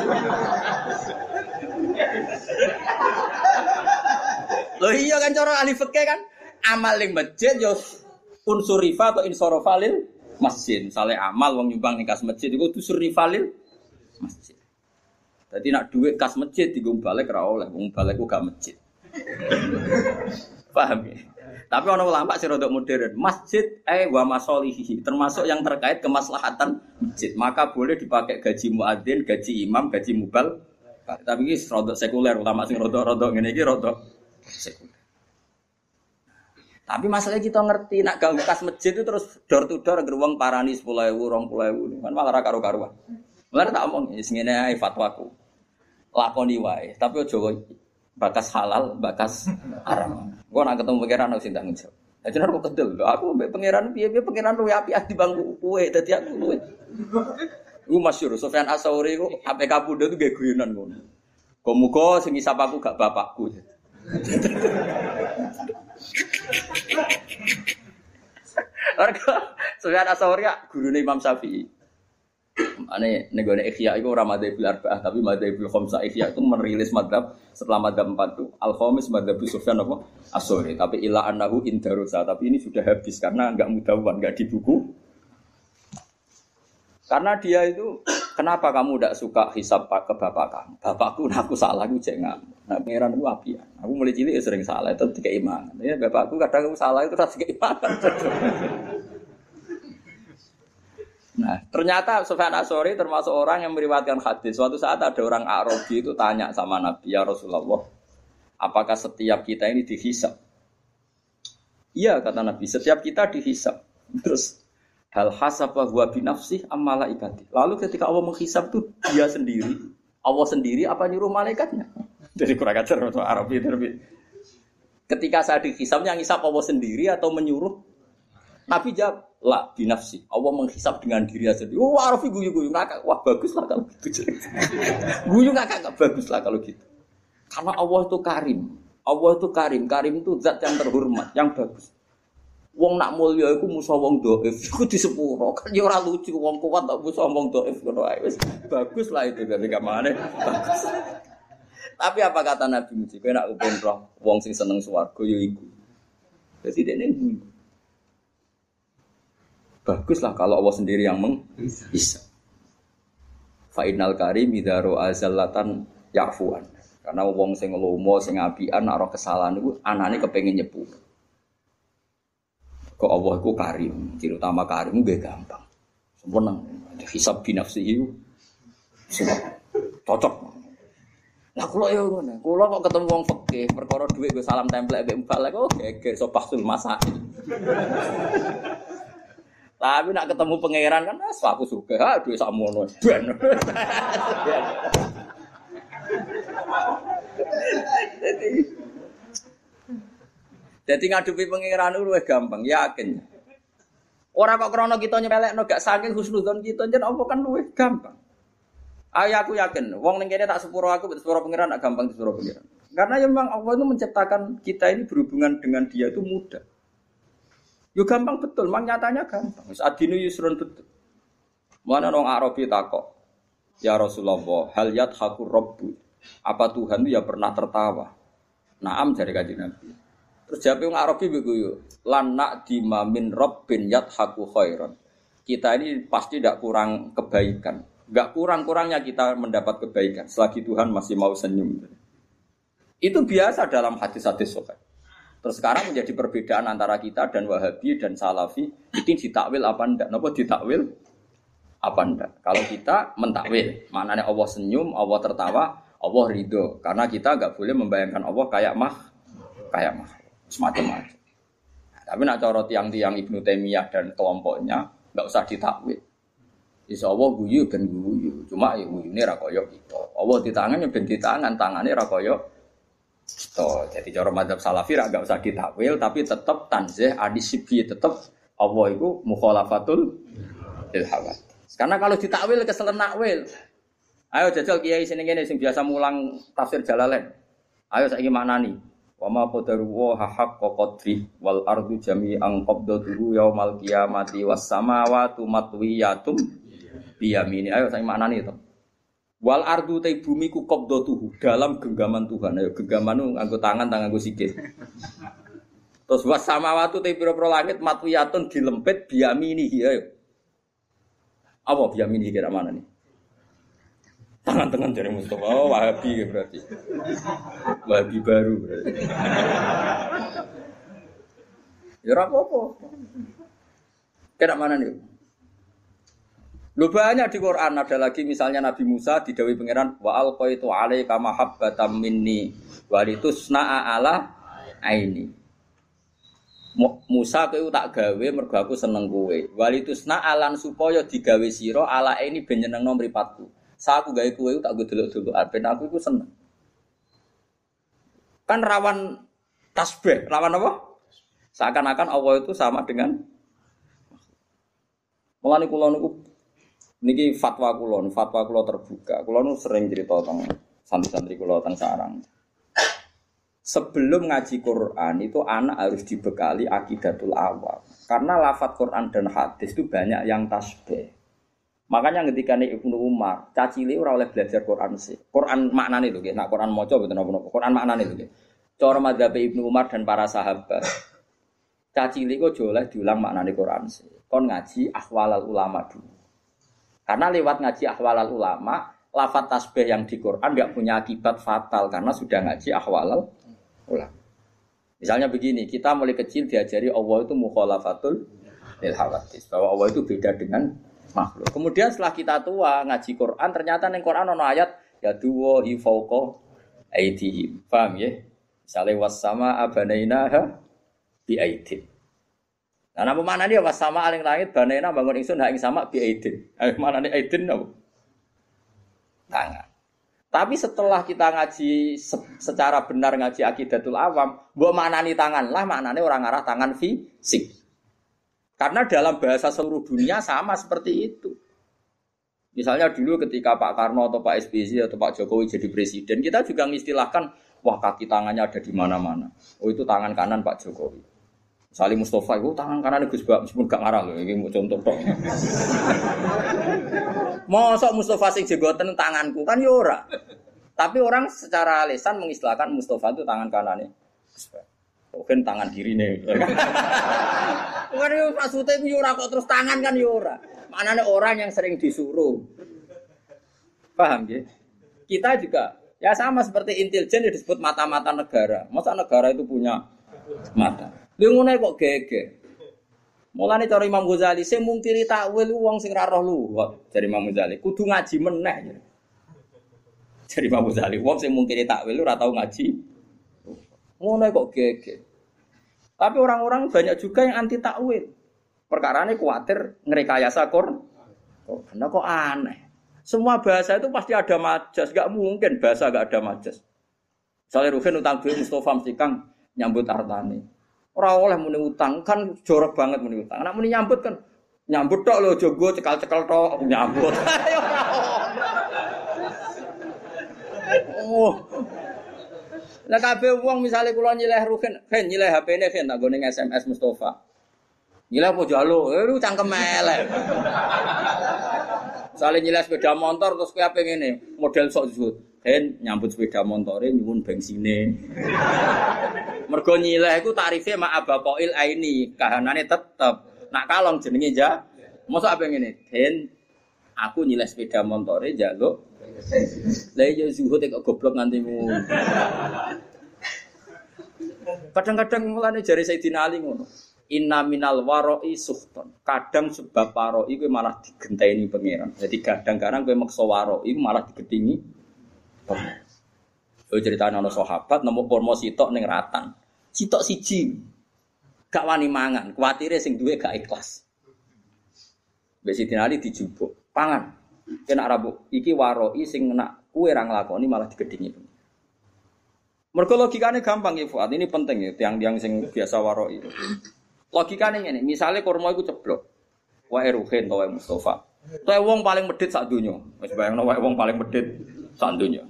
Loh iya kan cara ahli fikih kan amal ning masjid yo unsur rifa atau insorofalil masjid. Misalnya amal wong nyumbang ning kas masjid iku unsur rifalil masjid. Jadi nak duit kas masjid digung balik ra oleh, wong balik ku gak masjid. Paham ya? Tapi orang ulama sih rodok modern. Masjid eh wa masolihi termasuk yang terkait kemaslahatan masjid. Maka boleh dipakai gaji muadzin, gaji imam, gaji mubal. Tapi ini rodok sekuler ulama sih rodok rodok ini rodok sekuler. Tapi masalahnya kita ngerti nak ganggu kas masjid itu terus door to door geruang parani sepuluh ewu, rong puluh ewu, kan malah karu karuan. Mulai tak omong, ini ae fatwaku, lakoni wae, tapi ojo bakas halal, bakas haram. Gue nak ketemu pangeran harus tanggung jawab. Nah, jeneng aku kedel, aku mbek pangeran piye piye pangeran luwe api di bangku kue, dadi aku luwe. Gue masyur, Sofyan Asauri ku APK Bunda tuh gak guyonan ngono. Komuko sing isap aku gak bapakku. Mergo Sufyan Asauri gurune Imam Syafi'i. Ane negara ikhya itu orang madhab arba'ah tapi madhab khamsah ikhya itu merilis madhab setelah madhab empat itu al khamis madhab Sufyan apa? Asori tapi ilah anahu indarosa tapi ini sudah habis karena nggak mudawan nggak di buku. Karena dia itu kenapa kamu tidak suka hisap ke bapak kamu bapakku aku salah aku jangan nah pangeran itu api aku mulai cilik ya sering salah itu tiga iman ya bapakku kadang aku salah itu tiga iman Nah, ternyata Sufyan Asori termasuk orang yang meriwayatkan hadis. Suatu saat ada orang Arabi itu tanya sama Nabi, ya Rasulullah, apakah setiap kita ini dihisap? Iya, kata Nabi, setiap kita dihisap. Terus, hal hasab huwa binafsih amala ikati. Lalu ketika Allah menghisap itu dia sendiri. Allah sendiri apa nyuruh malaikatnya? Jadi kurang ajar untuk Arabi. Ketika saya dihisap, yang hisap Allah sendiri atau menyuruh Nabi jawab, lah binafsi. Allah menghisap dengan diri aja. Wah, Rafi guyu guyu ngakak. Wah bagus lah kalau gitu. guyu ngakak nggak bagus lah kalau gitu. Karena Allah itu karim. Allah itu karim. Karim itu zat yang terhormat, yang bagus. Wong nak mulia iku musa wong dhaif. Iku disepuro. Kan ya ora lucu wong kuat tak musa wong dhaif ngono ae. Wis bagus lah itu dari kamane. Bagus. Tapi apa kata Nabi Muji? Kowe nak upen roh wong sing seneng swarga ya iku. Jadi dia ini Bagus lah kalau Allah sendiri yang meng bisa. Fa'inal karim idaro azallatan yafuan. Karena wong sing lomo sing apian nak roh kesalahan itu anane kepengen nyepur. Kok Allah itu karim, ciri utama karim gue gampang. Sempurna. Hisab binafsihi semua cocok. Nah kalau ya ngono, kalau kok ketemu wong fakih, perkara duit gue salam template mbek mbak oh geger so pasul masak. Tapi nak ketemu pangeran kan, ah, aku suka, ah, duit samono, ben. Jadi ngadepi pangeran itu gampang, yakin. Orang kok krono kita nyepelekno gak saking husnudzon kita jen apa kan luwih gampang. Ayo aku yakin, wong kene tak sepuro aku sepuro pangeran tak gampang sepuro pangeran. Karena ya memang Allah itu menciptakan kita ini berhubungan dengan dia itu mudah. Yo gampang betul, mang nyatanya gampang. Wis adinu yusrun betul. Mana orang Arabi takok, ya Rasulullah, hal yat haku robbu. Apa Tuhan itu ya pernah tertawa? Naam dari kaji Nabi. Terus jawab yang Arabi begitu, lanak dimamin robbin yat haku khairon. Kita ini pasti tidak kurang kebaikan. Gak kurang-kurangnya kita mendapat kebaikan selagi Tuhan masih mau senyum. Itu biasa dalam hadis-hadis sokat. Terus sekarang menjadi perbedaan antara kita dan Wahabi dan Salafi itu ditakwil apa ndak? Napa ditakwil apa ndak? Kalau kita mentakwil, maknanya Allah senyum, Allah tertawa, Allah ridho. Karena kita nggak boleh membayangkan Allah kayak mah, kayak mah semacam-macam. Nah, tapi nak cara tiang-tiang Ibnu Taimiyah dan kelompoknya nggak usah ditakwil. Insya Allah guyu ben guyu, cuma ya guyu ini rakoyok itu. Allah di tangan ya ben di tangan, tangannya itu. Jadi cara madhab salafi nggak usah ditakwil, tapi tetap tanzih adisibi tetap Allah itu mukhalafatul ilhawat. Karena kalau ditakwil keselen nakwil. Ayo jajal kiai sini gini biasa mulang tafsir Jalalain. Ayo saya gimana nih? Wa ma qadaru wa haqqa qadri wal ardu jami'an qabdatuhu yaumal qiyamati was samawati matwiyatum biyamini. Ayo saya mana nih toh? Wal ardu te bumi ku qabdatuhu dalam genggaman Tuhan. Ayo genggaman nganggo tangan tangan nganggo sikil. Terus was samawati te pira-pira langit matwiyatun dilempit biyamini ayo. Apa biyamini kira mana nih? Tangan-tangan dari Mustafa, oh, Wahabi berarti. Wahabi baru berarti. ya apa-apa. Kira mana nih? Lu banyak di Quran ada lagi misalnya Nabi Musa di Dawi Pangeran wa alqaitu alaika mahabbatan minni wa litusna'a ala aini. Musa kowe tak gawe mergo aku seneng kowe. Wa litusna alan supaya digawe sira ala ini ben nyenengno mripatku. Sa aku gawe kowe tak gue delok-delok ben aku iku seneng. Kan rawan tasbih, rawan apa? Seakan-akan Allah itu sama dengan Mulane kula niku niki fatwa kula, fatwa kula terbuka. Kula nu sering cerita tentang santri-santri kula tentang sarang. Sebelum ngaji Quran itu anak harus dibekali akidatul awal. Karena lafat Quran dan hadis itu banyak yang tasbih. Makanya ketika nih Ibnu Umar, caci ora oleh belajar Quran sih. Quran makna itu, nah Quran moco betul nopo Quran makna itu. Cara madhab Ibnu Umar dan para sahabat. Caci kok joleh diulang makna Quran sih. Kon ngaji ahwalal ulama dulu. Karena lewat ngaji ahwalal ulama, lafat tasbih yang di Quran nggak punya akibat fatal karena sudah ngaji ahwalal ulama. Misalnya begini, kita mulai kecil diajari Allah itu mukhalafatul lil bahwa Allah itu beda dengan makhluk. Kemudian setelah kita tua ngaji Quran, ternyata ning Quran ono ayat ya duwa hi fauqa aidihim. Paham ya? Misalnya wasama abanainaha bi aidin. Nah, nama mana dia wasama aling langit banaina bangun ingsun ha ing sama bi aidin. Eh, mana nih aidin no? Tangan. Tapi setelah kita ngaji secara benar ngaji akidatul awam, mbok maknani tangan lah maknane orang arah tangan fisik. Karena dalam bahasa seluruh dunia sama seperti itu. Misalnya dulu ketika Pak Karno atau Pak SBY atau Pak Jokowi jadi presiden, kita juga mengistilahkan, wah kaki tangannya ada di mana-mana. Oh itu tangan kanan Pak Jokowi. Salim Mustafa itu tangan kanan Gus Bak meskipun gak ngarah loh, ini mau contoh dong. Mosok Mustafa sing jenggoten tanganku kan yora. Ya Tapi orang secara lisan mengistilahkan Mustafa itu tangan kanannya. Mungkin tangan kiri nih. Bukan itu maksudnya itu yura kok terus tangan kan yura. Mana ada orang yang sering disuruh. Paham ya? Kita juga ya sama seperti intelijen yang disebut mata-mata negara. Masa negara itu punya mata? Lu ngono kok gege. Mulane cara Imam Ghazali, saya mungkiri takwil wong sing ra roh luwat. Dari Imam Ghazali, kudu ngaji meneh. Jadi Imam Ghazali, wong sing mungkiri takwil ora tau ngaji. Ngono kok gege. Tapi orang-orang banyak juga yang anti takwil. Perkara ini khawatir ngerekayasa kor. Oh, karena kok aneh. Semua bahasa itu pasti ada majas. Gak mungkin bahasa gak ada majas. Misalnya Ruhin utang duit Mustafa mesti kang nyambut artani. Orang oleh muni utang kan jorok banget muni utang. Anak muni nyambut kan nyambut tok lo jogo cekal-cekal tok nyambut. oh. Lah kabeh wong misale kula nyileh Ruhin, ben nyileh HP-ne ben tak gone SMS Mustafa. Nyileh apa jaluk? Eh lu cangkem elek. Saling nyileh sepeda motor terus kowe apa ngene, model sok zuhud. Hen nyambut sepeda motore nyuwun bengsine. Mergo nyileh iku tarife mak abakoil aini, kahanane tetep. Nak kalong jenenge ja. Mosok apa ngene? Hen aku nyileh sepeda motore jaluk. Lah iya zuhud kok goblok nganti. Kadang-kadang mulane jari Sayyidina Ali ngono. Inna minal waroi suhton. Kadang sebab waroi itu malah digenteni pangeran. Jadi kadang-kadang gue maksa waroi malah pangeran. Gue cerita nono sahabat nemu kurma sitok neng ratan. Sitok siji. Gak wani mangan. Kuatirnya sing duwe gak ikhlas. Besi tinali dijubuk. Pangan. Kena rabu. Iki waroi sing nak kue rang lakoni malah digedingi. Mereka logikanya gampang ya Fuad. Ini penting ya. Tiang-tiang sing biasa waroi. Logikane ngene, misale kurma iku ceblok. Wae Ruhin to wae Mustofa. Wae wong paling medhit sak donya. Wis bayangno wae wong paling medhit sak donya.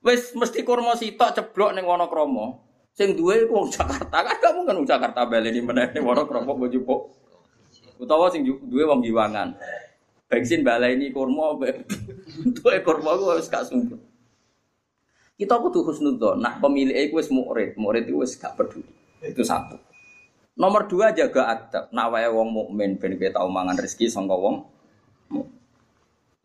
Wis mesti kurma sitok ceblok ning Wonokrama. Sing duwe iku wong Jakarta. Kan gak mungkin wong Jakarta baleni meneh ning Wonokrama mbok jupuk. Utawa sing duwe wong Giwangan. Bensin baleni kurma duwe kurma ku wis gak sumpah. Kita kudu husnudzon, nak pemilik iku wis murid, murid iku wis gak peduli. Itu satu. Nomor dua jaga adab. Nak wae wong mukmin ben kowe tau mangan rezeki sangka wong.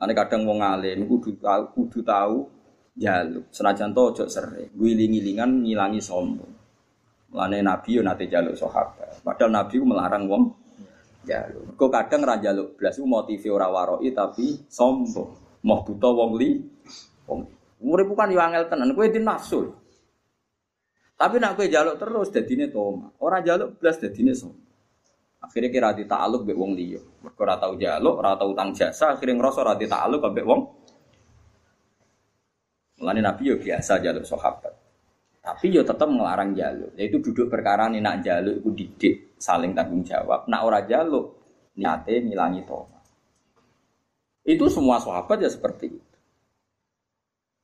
Ane kadang wong alim kudu tahu kudu tahu jaluk. Senajan to ojo sering. Guling-gilingan ngilangi sombong. Mulane Nabi yo nate jaluk sahabat. Padahal Nabi melarang wong jaluk. Kok kadang ra jaluk blas motif ora waroi tapi sombong. Mau buta wong li. Wong bukan yo angel tenan, kowe di nafsu. Tapi nak kue jaluk terus dadine toma. Orang jaluk belas dadine som. Akhirnya kira di ta'aluk be wong liya. Mergo ora tau jaluk, ora tau utang jasa, akhirnya ngerasa ora di ta'aluk be wong. Mulane Nabi yo biasa jaluk sahabat. Tapi yo tetap ngelarang jaluk. Yaitu duduk perkara nih nak jaluk iku didik, saling tanggung jawab. Nak ora jaluk niate ngilangi toma. Itu semua sahabat ya seperti itu.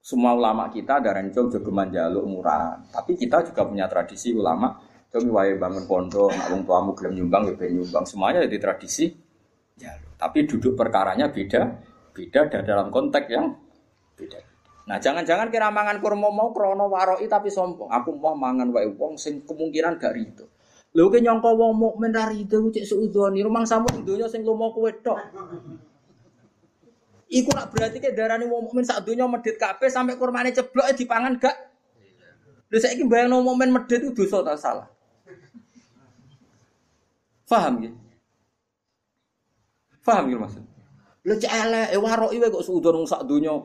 Semua ulama kita ada rencong jogeman jaluk murah. Tapi kita juga punya tradisi ulama. Kami wae bangun pondok, nak wong tuamu gelem nyumbang, ya nyumbang. Semuanya di tradisi jaluk. Tapi duduk perkaranya beda, beda dan dalam konteks yang beda. Nah, jangan-jangan kira mangan kurma mau krono waroi tapi sombong. Aku mau mangan wae wong sing kemungkinan gak rido. Lho ki nyangka wong mukmin ra rido cek suudoni, rumang samu donya sing lumo kowe tok. Iku nak berarti ke darah wong mukmin sak donya medit kabeh sampai kurmane ceblok e dipangan gak? Lha saiki bayangno mukmin medit itu dosa ta salah. Paham ya? Paham ya maksud? Lha cek elek e waroki wae kok suudon wong sak donya.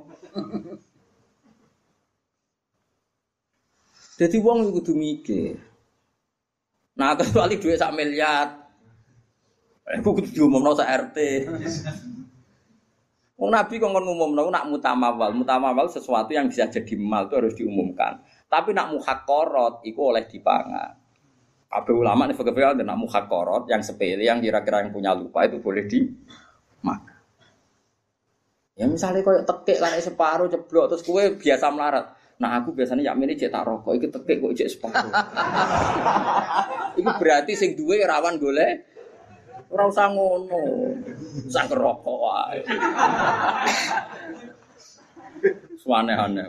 Jadi wong kudu mikir. Nah, kecuali duit sak miliar. Aku kudu diumumno sak RT. Wong Nabi kok ngomong nak mutamawal, mutamawal sesuatu yang bisa jadi mal itu harus diumumkan. Tapi nak muhakorot itu oleh dipangan. Kabeh ulama nih fikih ada nak muhakorot yang sepele yang kira-kira yang punya lupa itu boleh di makan. Ya misalnya kau tekek lah separuh jeblok terus kue biasa melarat. Nah aku biasanya yakin ini cetak rokok, itu tekek kok cek separuh. itu berarti sing duwe rawan golek ora usah ngono. Usah ngerokok wae. Suane-ane.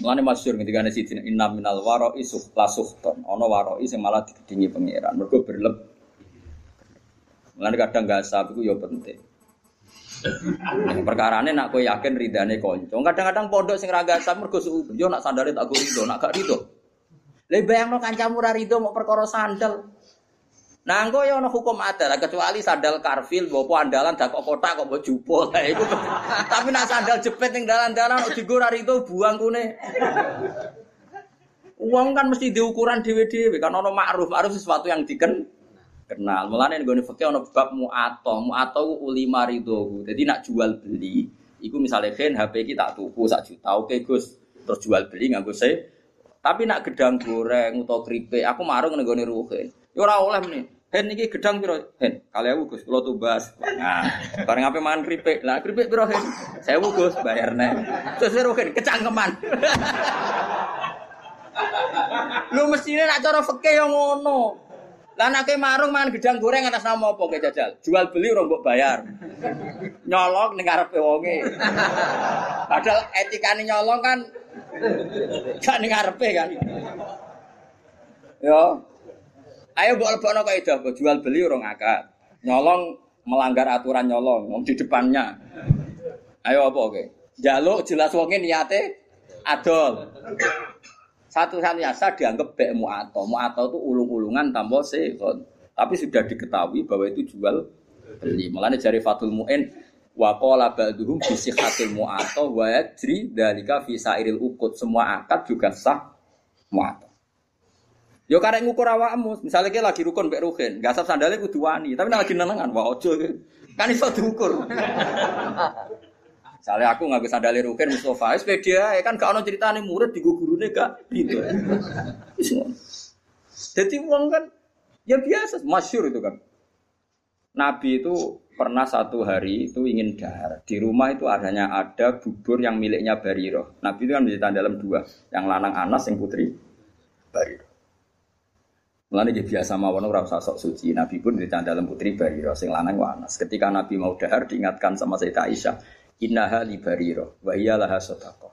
Mulane masyhur ketika ana inna minal waro isuh lasuhton. Ana waro sing malah digedingi pangeran. Mergo berleb. Mulane kadang gasap iku ya penting. Perkara ini nak kowe yakin ridane kanca. Kadang-kadang pondok sing ra gasap mergo suudzon yo nak sandale tak go rido, nak gak rido. Lah bayangno kancamu ra rido mau perkara sandal. Nah, engko ya ana hukum adat kecuali sandal karfil bopo andalan dak kok kotak kok mbok jupuk. iku. Tapi nak sandal jepit ning dalan-dalan kok itu buang kune. Uang kan mesti diukuran dhewe-dhewe kan ana ma'ruf, ma'ruf sesuatu yang diken kenal. Mulane nggone fikih ana bab mu'ato, mu'ato ulima ridho. Jadi nak jual beli, iku misalnya kan HP kita tuku sak juta, oke Gus, terus jual beli nganggo se. Tapi nak gedang goreng atau keripik, aku marung nggone ruhen. Ya ora oleh meneh. Hen iki gedang piro? Hen, kali aku Gus, kula tumbas. Nah, bareng ape mangan kripik. Lah kripik piro hen? Saya Gus, bayar nek. Terus hen? Kecangkeman. Lu mestine nak cara fikih yang ngono. Lah marung mangan gedang goreng atas nama apa ke jajal? Jual beli ora mbok bayar. Nyolong ning ngarepe wonge. Padahal etikane nyolong kan gak ning ngarepe kan. Yo, Ayo mbok lebokno kaidah mbok jual beli orang akad. Nyolong melanggar aturan nyolong di depannya. Ayo apa oke? Jaluk jelas wonge niate adol. Satu-satunya sah dianggap bek mu'ato. Mu'ato itu ulung-ulungan tanpa sekon. Tapi sudah diketahui bahwa itu jual beli. Mulanya jari Fatul Mu'in wa qala ba'duhum bi mu'ato wa yajri dalika fi sairil ukut. Semua akad juga sah mu'ato. Yo karek ngukur awakmu, misalnya kita lagi rukun mbek ruhin, gasap sandalnya kudu wani, tapi lagi nenengan, wah ojo kan iso diukur. Misalnya aku nggak bisa dalil rukin Mustafa, sepeda ya kan gak ono ceritane murid di gurune gak gitu. Jadi uang kan ya biasa, masyur itu kan. Nabi itu pernah satu hari itu ingin dahar. Di rumah itu adanya ada bubur yang miliknya Bariro. Nabi itu kan menceritakan dalam dua, yang lanang Anas, yang putri Bariro. Mulane dia biasa mawon ora usah sok suci. Nabi pun di dalam putri Bariro sing lanang wanas. Ketika Nabi mau dahar diingatkan sama Sayyidah Aisyah, "Innaha li Bariro wa hiya laha sadaqah."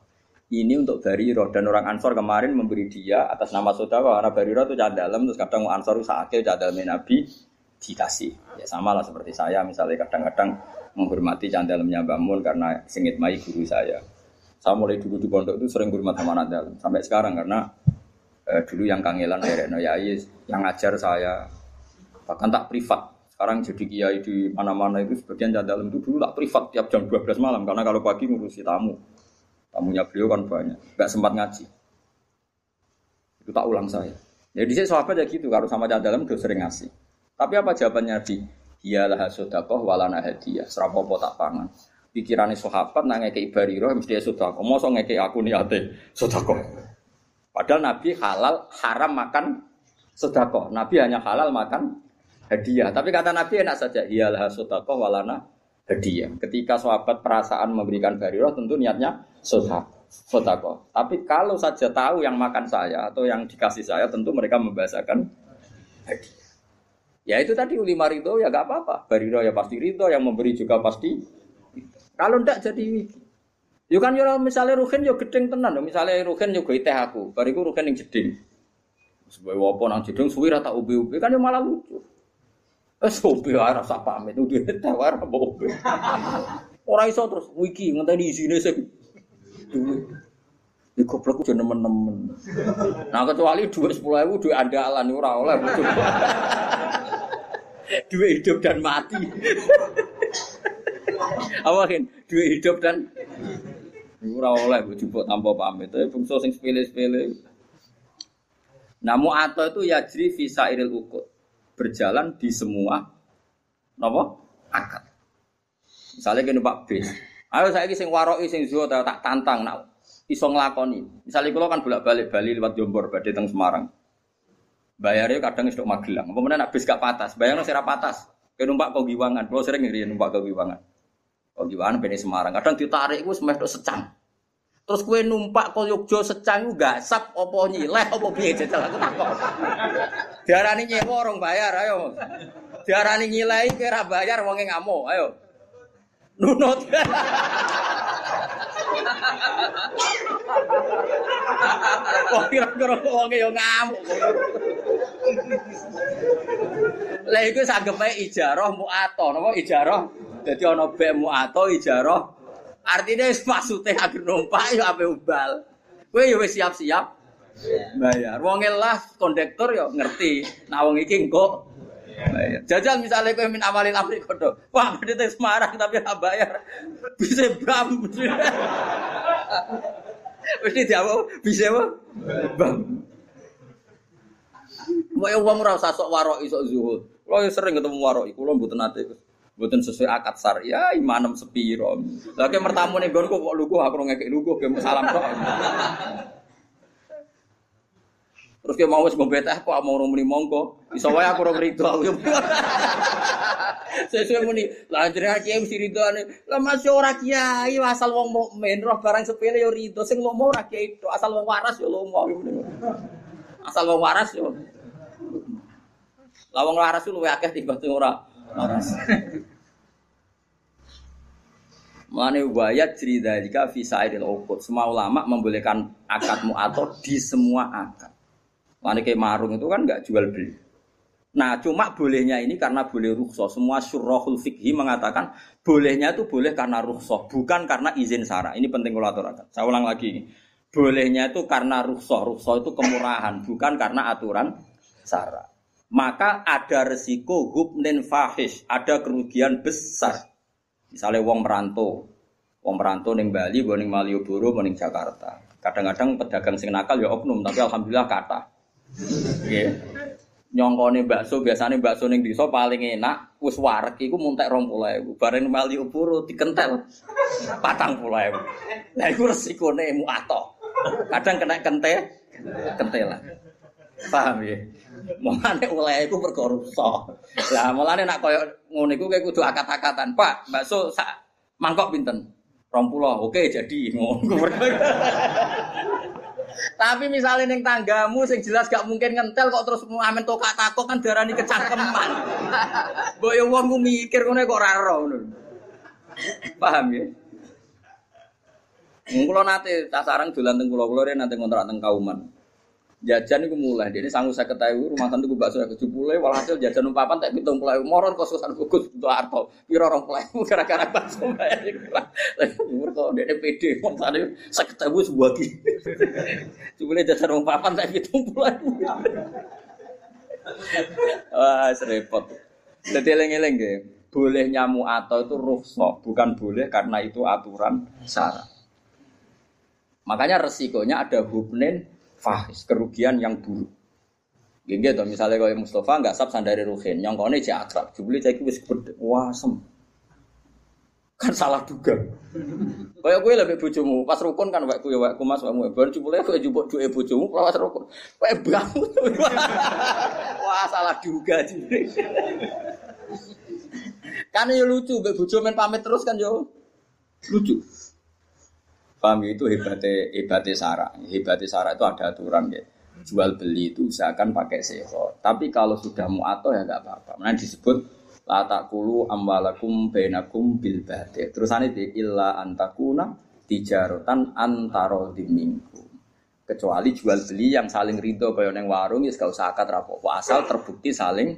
Ini untuk Bariro dan orang Ansor kemarin memberi dia atas nama saudara karena Bariro itu dalam terus kadang Ansor sakit cah dalam Nabi dikasih. Ya sama lah seperti saya misalnya kadang-kadang menghormati cah dalamnya bangun karena sengit mai guru saya. Saya mulai dulu di pondok itu sering hormat sama anak dalam sampai sekarang karena eh, dulu yang kangelan dari Yai yang ngajar saya bahkan tak privat sekarang jadi kiai di mana-mana itu sebagian dalam itu dulu tak privat tiap jam 12 malam. Karena kalau pagi ngurusi tamu. Tamunya beliau kan banyak. Nggak sempat ngaji. Itu tak ulang saya. Jadi saya sahabat ya gitu. Kalau sama dalam udah sering ngasih. Tapi apa jawabannya di Iyalah sodakoh walana hadiah. Serapopo tak pangan? Pikirannya sahabat nang ngekei bariro mesti sodakoh mau so ngekei aku niate sodakoh Padahal Nabi halal haram makan sodako. Nabi hanya halal makan hadiah. Tapi kata Nabi enak saja. Iyalah sodako walana hadiah. Ketika sahabat perasaan memberikan bariroh tentu niatnya sodako. sodako. Tapi kalau saja tahu yang makan saya atau yang dikasih saya tentu mereka membahasakan hadiah. Ya itu tadi ulima ridho ya gak apa-apa. Bariroh ya pasti ridho, yang memberi juga pasti. Kalau ndak jadi Yo kan yo misalnya Ruhin yo gedeng tenan, misalnya Ruhin yo gawe teh aku, bariku Ruhin yang jeding. Sebagai wopo nang jeding suwi rata ubi-ubi kan yo malah lucu. Eh ubi ora rasa pamit, udah ora apa. Ora iso terus wiki ngenteni isine sing Di goblok udah nemen-nemen. Nah kecuali dua sepuluh ribu dua andalan ora oleh. Dua hidup dan mati. Apa kan? Dua hidup dan Ora oleh jupuk tanpa pamit. Tapi bungsu sing sepele-sepele. Namu atau itu yajri visa iril ukut. Berjalan di semua napa? akad. Misalnya gini Pak Bis. Ayo saya sing waroi sing zuhud tak tantang nak iso nglakoni. Misalnya kalau kan bolak-balik Bali lewat Jombor badhe teng Semarang. Bayarnya kadang istok Magelang. Apa mana bis gak patas? Bayarnya sira patas. Kayak numpak kau giwangan. Kalau sering ngiri numpak kau giwangan. Kau giwangan bene Semarang. Kadang ditarik gue semeh secang. Terus kue numpak kau Yogyo secang gak sap opo nyileh opo piye jajal aku takut. Diarani nyewa orang bayar ayo. Diarani nyilai kira bayar wonge ngamuk ayo. Nunut. Wong kira-kira wonge yo ngamuk. Lah iku sanggepe ijarah muato, napa ijarah? Dadi ana bek muato ijarah. Artinya maksudnya agar numpak ya ape ubal. Kowe ya wis siap-siap bayar. Wong lah kondektor ya ngerti. Nah wong iki bayar. Jajal misalnya kowe min amalin amri kodo. Wah, berarti Semarang tapi ora bayar. Bisa bam. Mesti jawab bisa apa? Bam. Mau uang rasa sok warok isok zuhud. Kalau sering ketemu warok, lo butuh Butuh sesuai akad sar. Ya imanem sepiro. Lagi mertamu nih gonku kok lugu aku ngekek lugu ke salam kok. Terus dia mau sebab betah kok mau orang muni mongko. Iso aku ora rido aku. Sesuai muni, lah jenengan kiai mesti rido ane. Lah masih ora kiai asal wong mukmin roh barang sepele yo rido sing lomo ora kiai itu asal wong waras yo lomo. Asal wong waras yo. Lah wong waras luwe akeh sing ora waras. Mane wayat cerita jika fisaidil ukut. Semua ulama membolehkan akadmu atau di semua akad. Mane kayak marung itu kan nggak jual beli. Nah, cuma bolehnya ini karena boleh rukhsah. Semua syurahul fikhi mengatakan bolehnya itu boleh karena rukhsah, bukan karena izin sara. Ini penting kalau aturakan. Saya ulang lagi. Bolehnya itu karena rukhsah. Rukhsah itu kemurahan, bukan karena aturan sara. Maka ada resiko hubnin fahish, ada kerugian besar. Misalnya wong merantau, wong merantau neng Bali, neng Malioboro, neng Jakarta. Kadang-kadang pedagang sing nakal ya oknum, tapi alhamdulillah kata. Yeah. Nyongkone bakso biasanya bakso ning desa paling enak wis warek iku muntek 20.000. Bareng Malioboro dikentel 40.000. Lah iku resikone muato. Kadang kena kente kentelan. Paham ya? Mulane oleh iku perkara rusak. Lah mulane nak koyo ngono iku kudu akat-akatan. Pak, bakso sak mangkok pinten? 20. Oke, jadi ngono. Tapi misalnya neng tanggamu sing jelas gak mungkin ngentel kok terus amen tokak takok kan darani kecangkeman. Mbok yo wong mikir ngono kok ngono. Paham ya? Mungkin nate tak sarang dolan teng kula-kula nanti ngontrak teng Kauman jajan itu mulai. Dia ini sanggup saya ketahui rumah tante gue bakso ke jupule walhasil jajan umpapan tak hitung mulai moron kosan gugus untuk arto. Piro orang mulai gara-gara bakso bayar umur kok dia pede. Mau tadi saya ketahui sebuah ki jupule jajan umpapan tak hitung mulai wah serempet jadi eleng-eleng boleh nyamu atau itu rukhsah bukan boleh karena itu aturan syarat. Makanya resikonya ada hubnen fahis, kerugian yang buruk. Gini gitu, misalnya kalau Mustafa nggak sab sandari Ruhin, yang kau ini akrab, jubli cek wis wah sem, kan salah juga. Kayak gue lebih bujumu, pas rukun kan waktu ya waktu mas kamu, baru jubli gue jubuk dua bujumu, pas rukun, kayak bangun, wah salah juga jubli. kan ya lucu, gue bujuk main pamit terus kan yo lucu. Paham ya? itu hebatnya hebatnya Sarah. Hebatnya Sarah itu ada aturan ya. Jual beli itu usahakan pakai seho. Tapi kalau sudah muato ya nggak apa-apa. Nah disebut la takulu amwalakum bainakum bil batil. Terusan itu illa antakuna tijarotan antaro diminggu. Kecuali jual beli yang saling ridho kaya neng warung ya gak usah akad rapopo. Asal terbukti saling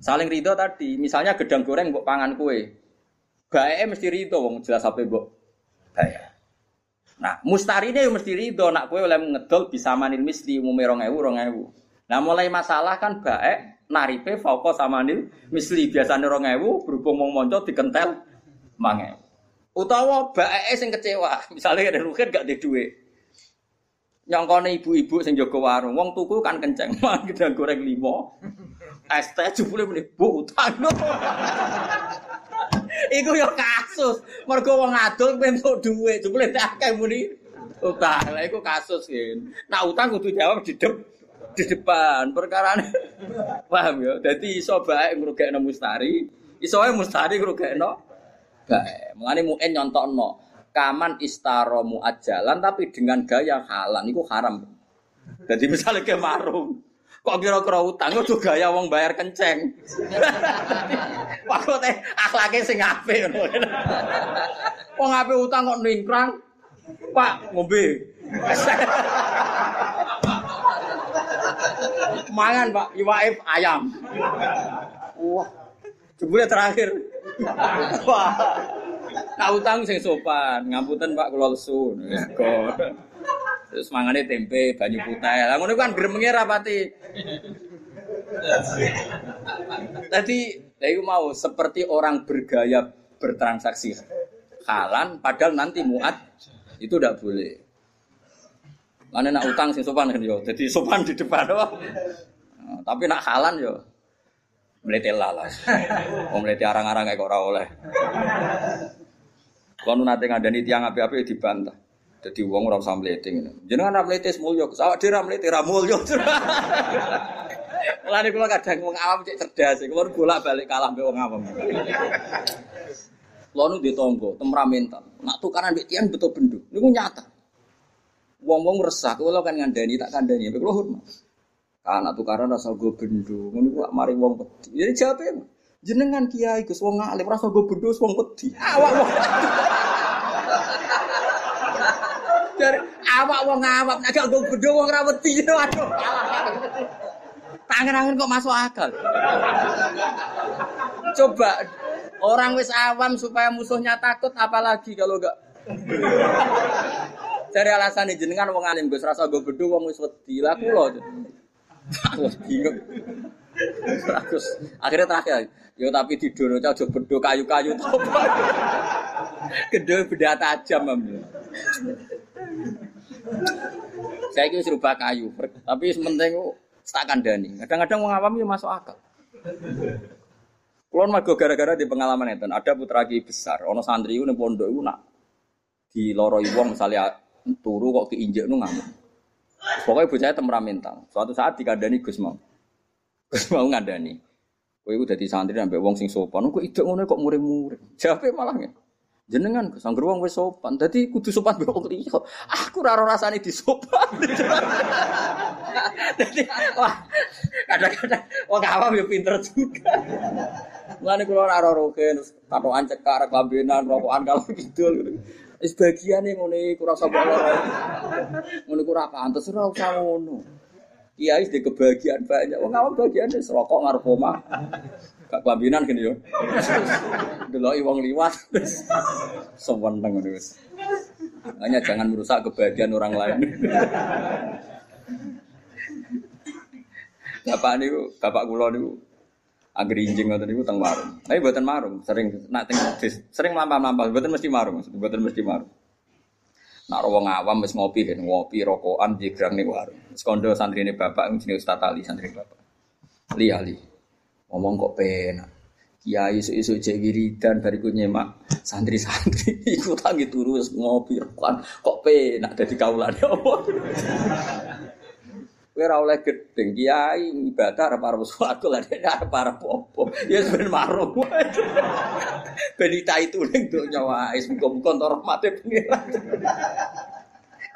saling ridho tadi. Misalnya gedang goreng mbok pangan kue. Bae mesti ridho wong jelas apa mbok bayar. Nah, mustarine yo mesti ridho nak kowe oleh ngedol bisa manil misli umume 2000 2000. Nah, mulai masalah kan baik naripe fauqa samanil misli biasane 2000 berhubung monco dikentel mange. Utawa bae sing kecewa, misalnya ada rugen gak ada duit. Nyongkone ibu-ibu sing jaga warung, wong tuku kan kenceng, mah gedang goreng limo. Teh jebule meneh bu utang. Iku yo kasus. Mergo wong adol entuk dhuwit, jebule tak akeh muni. Utang. Lah iku kasus yen. Nah utang kudu jawab di dep di depan. Perkara paham ya jadi iso baik ngrugekno mustari. Iso ae mustari ngrugekno baik mengane muen nyontokno kaman istaro muajalan tapi dengan gaya halan. Itu haram. Jadi misalnya ke marung kok kira-kira utang itu gaya wong bayar kenceng teh akhlaknya sing apik wong apik utang kok ningkrang Pak ngombe Mangan Pak, iwaif ayam. Wah, jebule terakhir. Wah. Nah utang sing sopan, ngapunten Pak kula lesu. Terus mangane tempe, banyu putih. Lah ngono kan gremenge rapati. Tadi saya mau seperti orang bergaya bertransaksi halan padahal nanti muat itu tidak boleh. Mana nak utang sing sopan kan yo. Jadi sopan di depan apa? Nah, tapi nak halan yo. Melete lalas. Mau melete arang-arang kayak ora oleh. Kalau nanti ngandani tiang api-api dibantah. Jadi uang ora usah mlete ngene. Jenengan ora mlete mulya, awak dhewe ora mlete ra mulya. Mulane kula kadang wong awam cek cerdas, kula bolak-balik kalah mbek wong awam. Kula nu di tonggo, temperamental. Nak tukaran mbek tiang betul bendu. Niku nyata. Wong-wong resah, kalau kan ngandani tak kandani, kalau hormat. Karena tukaran rasa gue bendu, ngono gua mari wong peti. Jadi jawabnya, jenengan kiai gus wong alim rasa gue bendu wong peti. Awak wong. Dari awak wong awak, nek gak bendu wong ra wedi. Aduh. Tangan-tangan kok masuk akal. Coba orang wis awam supaya musuhnya takut apalagi kalau gak dari alasan jenengan wong alim Gus rasa gue bedu wong wis wedi. Lah kula. Bingung. Terus akhirnya terakhir, yo tapi di dono aja bedo kayu-kayu to. Gede beda tajam am. Saya kira serubah kayu, tapi sementing tak kandani. Kadang-kadang wong awam yo masuk akal. Kulon mago gara-gara di pengalaman itu, ada putra ki besar, ono santri itu nih pondok itu nak di loroi wong misalnya turu kok keinjek nu ngamuk. Pokoknya bocahnya temperamental. Suatu saat dikandani Gus mau. Gus mau ngandani. Kowe iku dadi santri ambek wong sing sopan, kok idek ngono kok muring-muring. Jawabe malah ngene. Jenengan Gus anggere wong sopan, dadi kudu sopan mbek wong liya. Aku ora ora rasane disopan. Dadi wah kadang-kadang wong awam ya pinter juga. Mulane kula ora ora katokan cekar, kelambenan, rokokan kalau gitu. Wis bagiane ngono iku ora usah lara. Ngono iku ora pantes ora. Kiai di kebahagiaan banyak. Wong awam bagian wis rokok ngarep. Gak kelambinan gini yo. Deloki wong liwat. Seweneng ngono wis. Hanya jangan merusak kebahagiaan orang lain. Bapak niku, bapak kula niku Angger injing ngoten niku teng marung. Tapi mboten marung, sering nak teng sering lampah-lampah, mboten mesti marung, mboten mesti marung. Nak wong awam wis ngopi kan ngopi rokokan di gerang ning warung. Sekondo santrine bapak jenenge Ustaz Ali santri bapak. Li Ali. Ngomong kok penak. Kiai isu-isu cek wiridan bariku nyemak santri-santri ikut lagi turu ngopi rokokan kok penak dadi kaulane apa. Kowe ora oleh gedeng kiai ibadah arep arep swarga lah dene arep arep apa. Ya ben marung. Ben itu ning donya wae muga-muga entuk rahmate pengiran.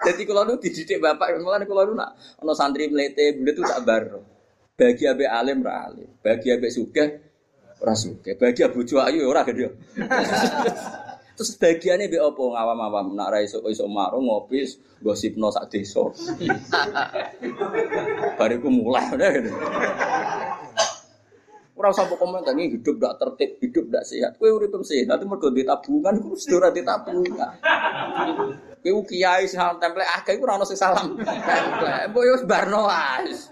Jadi kalau nu dididik bapak, kalau nu nak ono santri melete, bule tuh tak baru. Bagi abe alim ra alim, bagi abe suge, ora suge, bagi abu ayu ora gede. Terus bagiannya be opo ngawam-awam nak ra iso iso marung ngopi gosipno sak desa. Bariku mulai udah gitu. Ora usah komentar ini hidup tidak tertib, hidup tidak sehat. Kowe urip sehat, nanti mergo di tabungan iku mesti ora di tabungan. Kowe kiai sing template akeh iku ora ono sing salam. Mbok yo barno wis.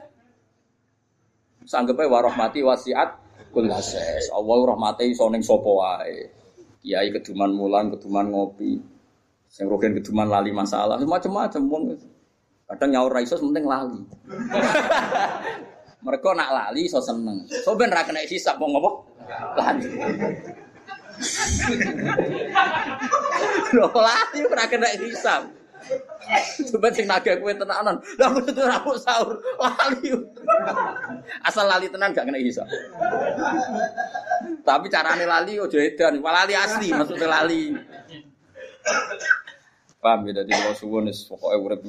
Sanggepe warahmati wasiat kulases. Allah rahmati iso ning sapa wae. Kiai keduman mulan, keduman ngopi. Sing rogen keduman lali masalah, macam-macam wong. Kadang nyaur ra iso penting lali. Mereka nak lali so seneng. So ben ra kena hisap wong apa? Lali. Lho lali ora kena hisap. Coba sing naga kue tenanan. Lah aku tuh aku sahur lali. Asal lali tenan gak kena hisap. Tapi carane lali ojo edan, lali asli maksudnya lali. Paham ya dadi kalau suwun wis pokoke urip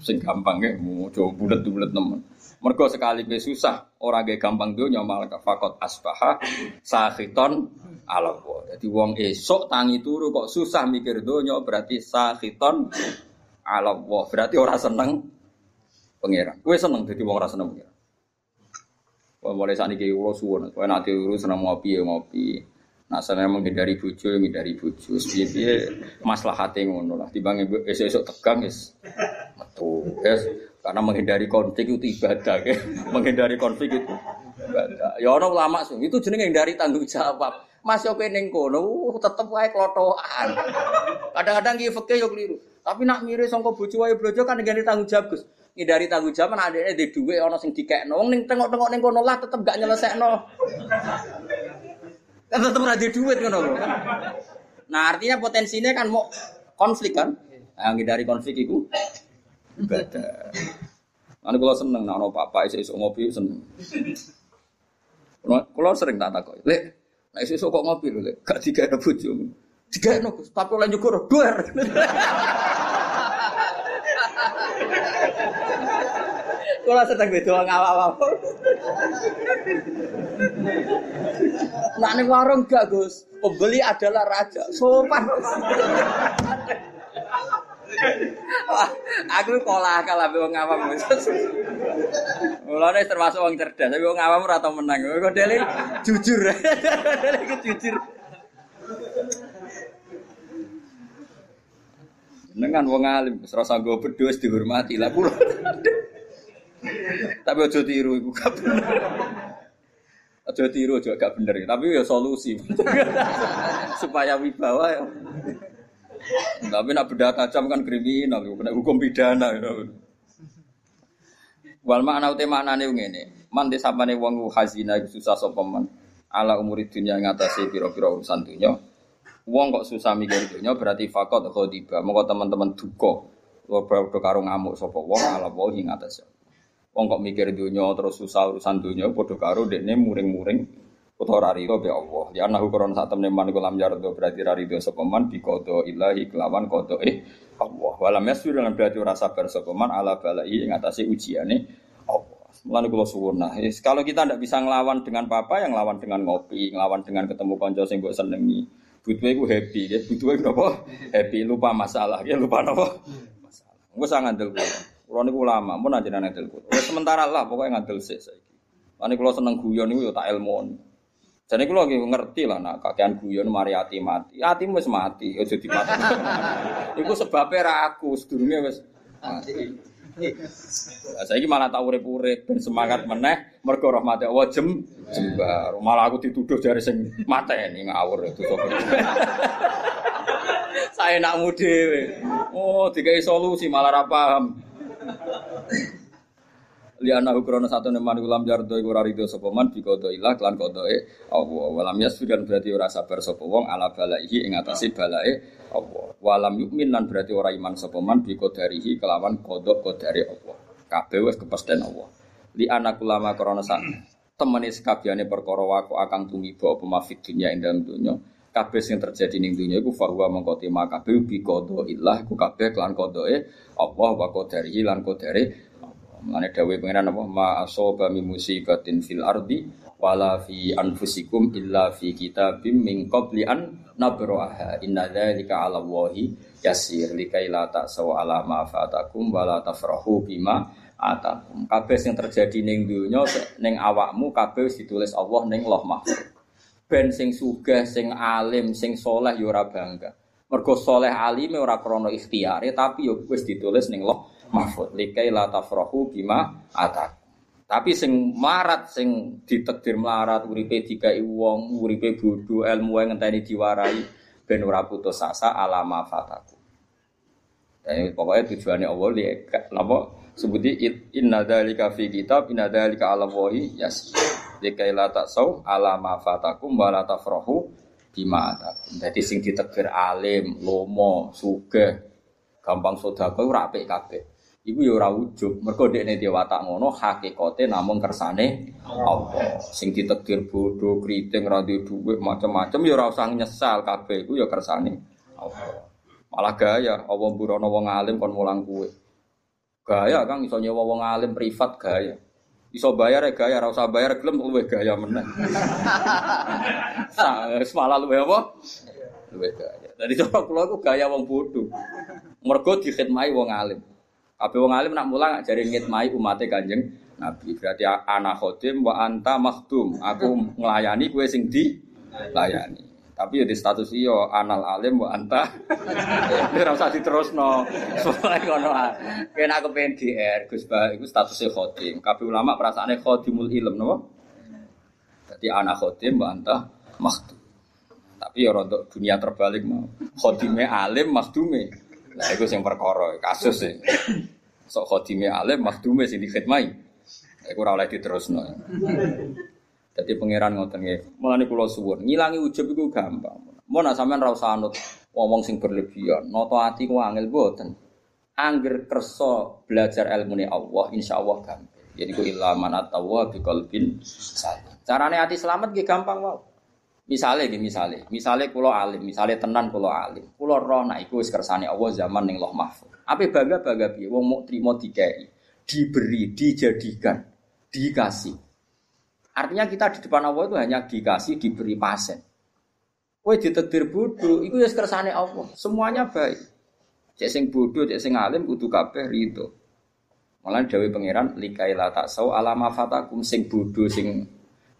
sing gampang ya, mau coba bulet-bulet nemen. Mergo sekali gue susah, orang gue gampang dunya malah fakot asbaha sahiton ala Jadi wong esok tangi turu kok susah mikir dunya berarti sahiton ala Berarti orang seneng pangeran. Gue seneng jadi wong ora seneng pangeran. Wah, mulai saat ini kalo suwon, kau nanti urus seneng ngopi ya ngopi. Nah, saya menghindari menghindari bucu. Sebiye masalah hati ngono lah. Timbang esok-esok tegang, es. Metu, es. Karena menghindari konflik itu ibadah, ya. menghindari konflik itu ibadah. Ya orang ulama itu jenenge dari tanggung jawab. Mas yo ning kono uh, tetep wae klotokan. Kadang-kadang ki fikih yo keliru. Tapi nak mirip sangka bojo wae brojo kan ngene tanggung jawab, Gus. Ngindari tanggung jawab kan adekne di dhuwit ana sing dikekno. Wong ning tengok-tengok ning kono lah tetep gak nyelesekno. Kan tetep ora duit ngono Nah, artinya potensinya kan mau konflik kan. Nah, ngindari konflik itu ibadah. Ane kula seneng nek ana bapak isuk ngopi seneng. Kula sering tak takok, "Lek, nek isuk kok ngopi lho, Lek, gak digawe bojomu." Digawe Gus, tapi oleh nyukur duer. Kula sedang beda ngawak-awak. Nak ning warung gak, Gus. Pembeli adalah raja. Sopan aku pola akal ambek wong awam. Mulane termasuk wong cerdas, tapi wong awam ora tau menang. Kok dele jujur. dele jujur. Dengan wong alim, serasa gue berdua dihormati lah pulau. Tapi ojo tiru iku gak bener. Ojo tiru ojo gak bener, tapi ya solusi. Supaya wibawa ya. Tapi nak beda tajam kan kriminal, kena hukum pidana. Wal makna uti maknane ngene. Man desapane wong hazina susah sapa man. Ala umuri dunya ngatasi pira-pira urusan dunya. Wong kok susah mikir dunya berarti fakot khodiba. Monggo teman-teman duka. Padha karo ngamuk sapa wong ala wae ing atas. Wong kok mikir dunya terus susah urusan dunya padha karo dekne muring-muring utawa rarido be Allah. Ya anahu koron sak temne man kulam jardo berarti rarido sapa man bi ilahi kelawan qada eh Allah. Walam yasfir lan berarti ora sabar sapa man ala balai ing atase ujiane Allah. Mulane kula suwun nah, kalau kita ndak bisa ngelawan dengan papa yang ngelawan dengan ngopi, ngelawan dengan ketemu kanca sing mbok senengi. Butuh iku happy, ya. Butuh iku apa? Happy, lupa masalah, ya lupa apa? Masalah. Engko sak ngandel kula. Kula niku ulama, mun aja ngandel kula. sementara lah pokoknya ngandel sik saiki. Lan kula seneng guyon niku ya tak ilmu. Jadi kalau lagi ngerti lah, nak kakean guyon mari hati mati, hati wes mati, ojo mati. Iku sebabnya ra aku, sedurunge wes mati. Saya malah tahu urip-urip dan semangat meneh mergo rahmati Allah jem jembar. Malah aku dituduh dari sing ini ngawur itu Saya nak mude. Oh, dikai solusi malah ra paham li ana ukrono satu neman ulam jardo iku ora rido sapa man bi kodo ilah lan kodoe Allah. Walam yasfiran berarti ora sabar sapa wong ala balaihi ing atase balae Allah. Walam yukmin lan berarti ora iman sapa man bi kodarihi kelawan kodok kodare Allah. Kabeh wis kepesten Allah. Li anak ulama krana sak temene sekabiane perkara waku akang tumiba apa mafid dunya ing dalem dunya. Kabeh sing terjadi ning dunya iku fahuwa mengko tema kabeh bi kodo ilah iku kabeh kelan kodoe Allah wa kodarihi lan kodare Mengenai dawai pengiran apa? Ma asoba mi musibatin fil ardi wala fi anfusikum illa fi kitabim min qabli an nabroaha inna dzalika 'ala Allahi yasir likai la ta'saw ala ma fatakum wala tafrahu bima atakum. Kabeh sing terjadi ning dunya ning awakmu kabeh ditulis Allah ning Loh Mahfuz. Ben sing sugih, sing alim, sing soleh ya ora bangga. Mergo soleh alime ora krana ikhtiyare tapi ya wis ditulis ning Loh mahfud likai la tafrahu bima atak tapi sing marat sing ditekdir melarat uripe dikai wong uripe bodho ilmu yang ngenteni diwarai ben ora putus asa alama fataku Jadi pokoknya tujuannya Allah li napa sebuti inna dzalika fi kitab inna dzalika ala wahi yas likai la taksau alama fatakum wa la tafrahu bima atakum. Jadi sing ditekdir alim, lomo, sugih, gampang sedekah ora apik kabeh. Iku ya ora ujug, mergo dekne dhewe watak ngono hakikate namung kersane Allah. Sing ditegir bodoh, kriting, ra duwe dhuwit, macam-macam ya ora usah nyesal kabeh iku ya kersane Allah. Malah gaya Allah burono wong alim kon mulang kuwe. Gaya Kang iso nyewa wong alim privat gaya. Iso bayar ya gaya, ora usah bayar gelem luwih gaya meneh. Wis malah luwih apa? Luwih gaya. Dadi cara kula iku gaya wong bodoh. Mergo dikhidmati wong alim. Kabeh wong alim nak mulang jare ngitmai umate Kanjeng Nabi. Berarti ana khodim wa anta makhdum. Aku nglayani kowe sing di layani. Tapi ya di status iyo anal alim wa anta. Ora usah diterusno. Soale ngono Kena aku pengen GR Gus Ba iku statusnya khodim. Kabeh ulama perasaane khodimul ilm napa? Jadi anak khodim wa anta makhdum. Tapi ya untuk dunia terbalik mau. Khodime alim makhdume. Nah, itu yang perkara, kasus sih. Sok khodime alim, makdume sing dikhidmai. Iku ora oleh diterusno. Jadi pangeran ngoten nggih. Mulane kula suwun, ngilangi ujub iku gampang. Mau nak sampean ra usah anut sing berlebihan. Noto ati ku angel boten. Angger kersa belajar ilmu Allah, insya Allah gampang. Jadi ku ilaman atawa bi qalbin salim. Carane ati selamat nggih gampang wae. Misalnya gini misalnya, misalnya kulo alim, misalnya tenan kulo alim, kulo roh nak iku kersane Allah zaman ning loh mahfud. Apa bangga bangga bi, wong mau terima dikai, diberi, dijadikan, dikasih. Artinya kita di depan Allah itu hanya dikasih, diberi pasen. Kue ditetir bodoh, itu ya kersane Allah. Semuanya baik. Cek sing bodoh, cek sing alim, kudu kabeh rito. Malah Dewi Pangeran likaila tak sau alama fatakum sing bodoh sing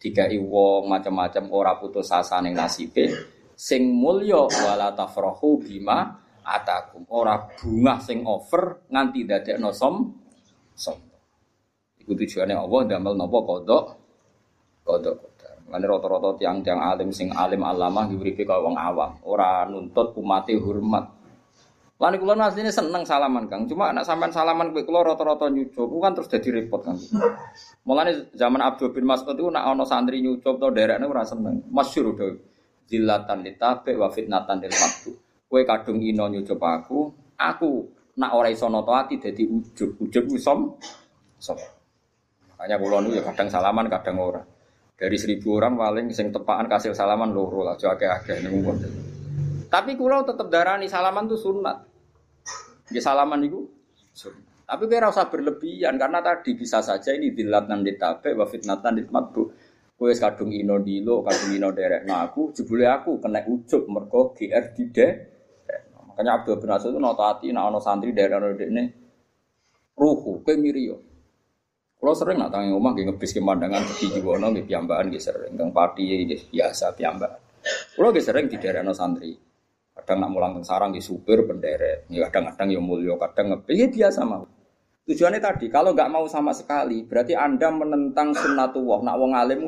dikai wong macam-macam ora putus asa ning nasibe sing mulya wala tafrahu bima atakum. Ora bunga sing over nganti dadekno som som. Iku tujuane Allah damel napa kodok kodok Lan rata-rata tiang-tiang alim sing alim alamah diuripe kaya wong awam, ora nuntut umate hormat. Lan kula asline seneng salaman Kang, cuma anak sampean salaman kowe kula rata-rata nyucup, kan terus dadi repot kan. Mulane zaman Abdul bin Mas'ud itu nak ana santri nyucup to derekne ora seneng. Masyhur do. Zillatan litabe wa fitnatan lil maqdu. Kowe kadung ino nyucup aku, aku nak ora iso nata ati dadi ujub. Ujub ku som. Makanya kula ya kadang salaman kadang ora. Dari seribu orang paling sing tepakan kasih salaman loro lah, jauh akeh ning Tapi kula tetep darani salaman tuh sunat. Nggih salaman niku. Tapi kira usah berlebihan karena tadi bisa saja ini dilatan ditabe wa fitnatan ditmatbu. Kue kadung ino dilo, kadung ino derek. Nah aku jebule aku kena ujub mergo GR dide. Makanya Abdul bin Asad itu nota hati, nah ono santri daerah ono ini ruhu, kue mirio. Kalau sering nak tangi rumah, gak ngebis pemandangan di Jiwono, gak piambaan, gak sering. Padi, gak biasa piambaan. Kalau gak sering di daerah santri. Kadang nak mulang sarang di supir penderet, ya kadang-kadang yang mulia, kadang ngebis, ya biasa mau. Tujuannya tadi, kalau nggak mau sama sekali, berarti Anda menentang sunnatullah. Nak wong alim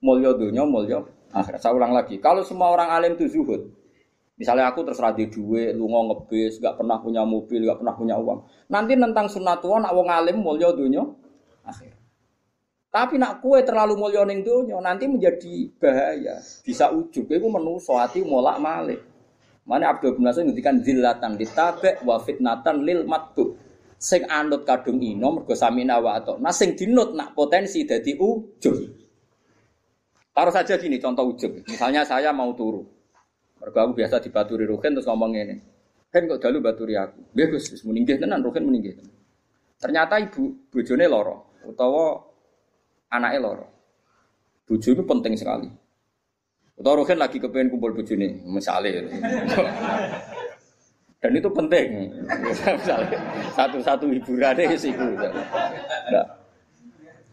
mulya dunia, mulya akhirat. Saya ulang lagi, kalau semua orang alim itu zuhud, misalnya aku terus radi duwe, lu ngebis, nggak pernah punya mobil, nggak pernah punya uang. Nanti nentang sunnatullah, nak wong alim mulya dunia, akhirat. Tapi nak kue terlalu mulya ning nanti menjadi bahaya. Bisa ujub, itu menuso hati molak malik. Mana Abdul bin Nasir ngendikan zillatan ditabek wa fitnatan lil matbu sing anut kadung ino mergo samina wa atau. Nah sing dinut nak potensi dadi ujub. Taruh saja gini contoh ujub. Misalnya saya mau turu. Mergo aku biasa dibaturi Ruhin terus ngomong ini. Kan kok dalu baturi aku. Bagus, wis meninggi tenan Ruhin meninggi tenan. Ternyata ibu bojone loro utawa anaknya loro. Bojo itu penting sekali. Utawa Ruhin lagi kepengen kumpul bojone, misalnya. Dan itu penting. Satu-satu hiburannya sih nah.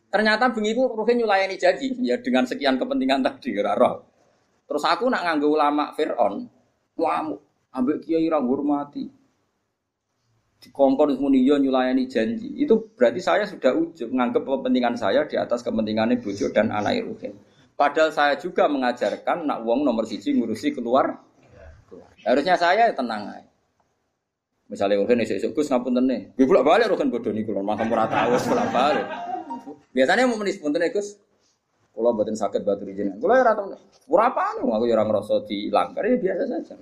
Ternyata bengiku Ruhin nyulayani janji ya dengan sekian kepentingan tadi roh. Terus aku nak nganggo ulama Fir'aun, wamu ambek kiai ra hormati. Dikongkon muni yo nyulayani janji. Itu berarti saya sudah ujub menganggap kepentingan saya di atas kepentingan bojo dan anak Ruhin. Padahal saya juga mengajarkan nak wong nomor siji ngurusi keluar. Harusnya saya tenang aja. Misalnya mungkin esok esok gus ngapun tene, gue pulang balik rokan bodoh nih kulon, makam murah tahu pulang balik. Biasanya mau menis pun tene gus, kalau batin sakit batu jenengan, kalau ya rata berapa nih, aku orang rasa di langgar ya biasa saja.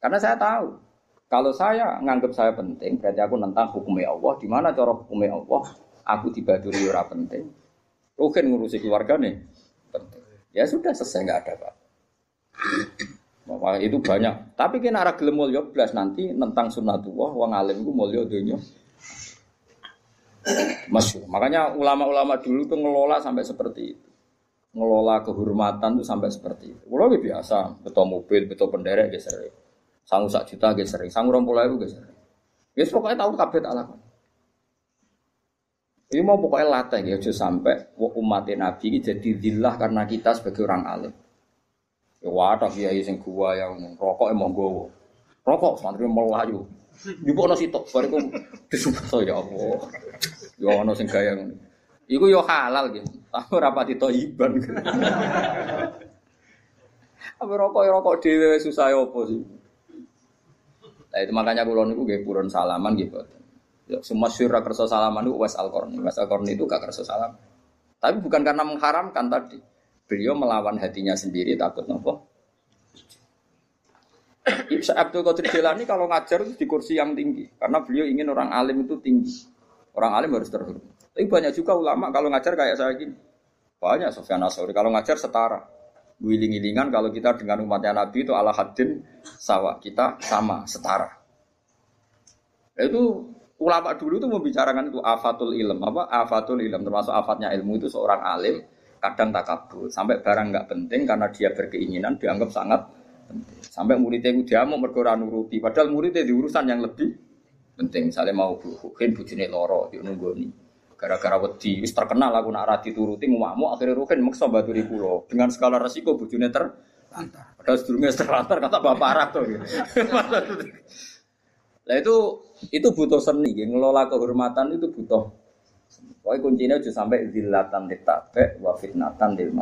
Karena saya tahu Kalau saya nganggap saya penting, berarti aku nentang hukumnya Allah. Di mana cara hukumnya Allah? Aku dibaduri ora penting. Rukin ngurusi keluarga nih, penting. Ya sudah selesai nggak ada pak. Bapak itu banyak. Tapi kena arah gelem mulya blas nanti nentang sunnatullah wong alim ku mulya dunya. Masyur. Makanya ulama-ulama dulu tuh ngelola sampai seperti itu. Ngelola kehormatan tuh sampai seperti itu. Kalau biasa, betul mobil, betul penderek, sering. Sangu sak juta sering, sangu itu gitu sering. Ya pokoknya tahu kabeh tak lakukan. Ini mau pokoknya latih ya, jadi sampai umat Nabi ini jadi dillah karena kita sebagai orang alim. Ya wadah kiai sing gua yang rokok emang gua. Rokok santri melayu. Bawah nasi tok, bariku disumpah ya Allah. Ya ono sing gaya ngono. Iku yo halal gitu. Tapi ora pati thayyiban. Apa rokok ya rokok dhewe susah ya sih? Nah itu makanya kula niku nggih purun salaman gitu. Ya semua syura kerso salaman itu Wes Al Qarni. Wes Al Qarni itu gak kerso salam. Tapi bukan karena mengharamkan tadi. Beliau melawan hatinya sendiri takut nopo. Ibsa Abdul Qadir Jilani kalau ngajar di kursi yang tinggi karena beliau ingin orang alim itu tinggi. Orang alim harus terhormat. Tapi banyak juga ulama kalau ngajar kayak saya gini. Banyak Sofyan Asori kalau ngajar setara. Wiling-wilingan kalau kita dengan umatnya Nabi itu ala hadin sawah kita sama setara. Itu ulama dulu itu membicarakan itu afatul ilm. Apa? Afatul ilm termasuk afatnya ilmu itu seorang alim kadang takabur. Sampai barang nggak penting karena dia berkeinginan dianggap sangat penting. Sampai muridnya itu dia mau berkora nuruti. Padahal muridnya di urusan yang lebih penting. Misalnya mau bukin bujine loro di nunggu nih gara-gara wedi wis terkenal aku nak rati turuti ngumakmu akhirnya rukin maksa baturi kulo dengan skala resiko bujune ter lantar. Padahal sedurungnya terlantar kata bapak arah tuh. Gitu. Nah itu itu butuh seni, ya. ngelola kehormatan itu butuh. Pokoknya kuncinya aja sampai zilatan ditabe wa fitnatan dil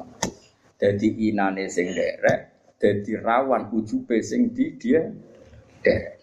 Jadi inane sing derek, jadi rawan ujube sing di dia derek.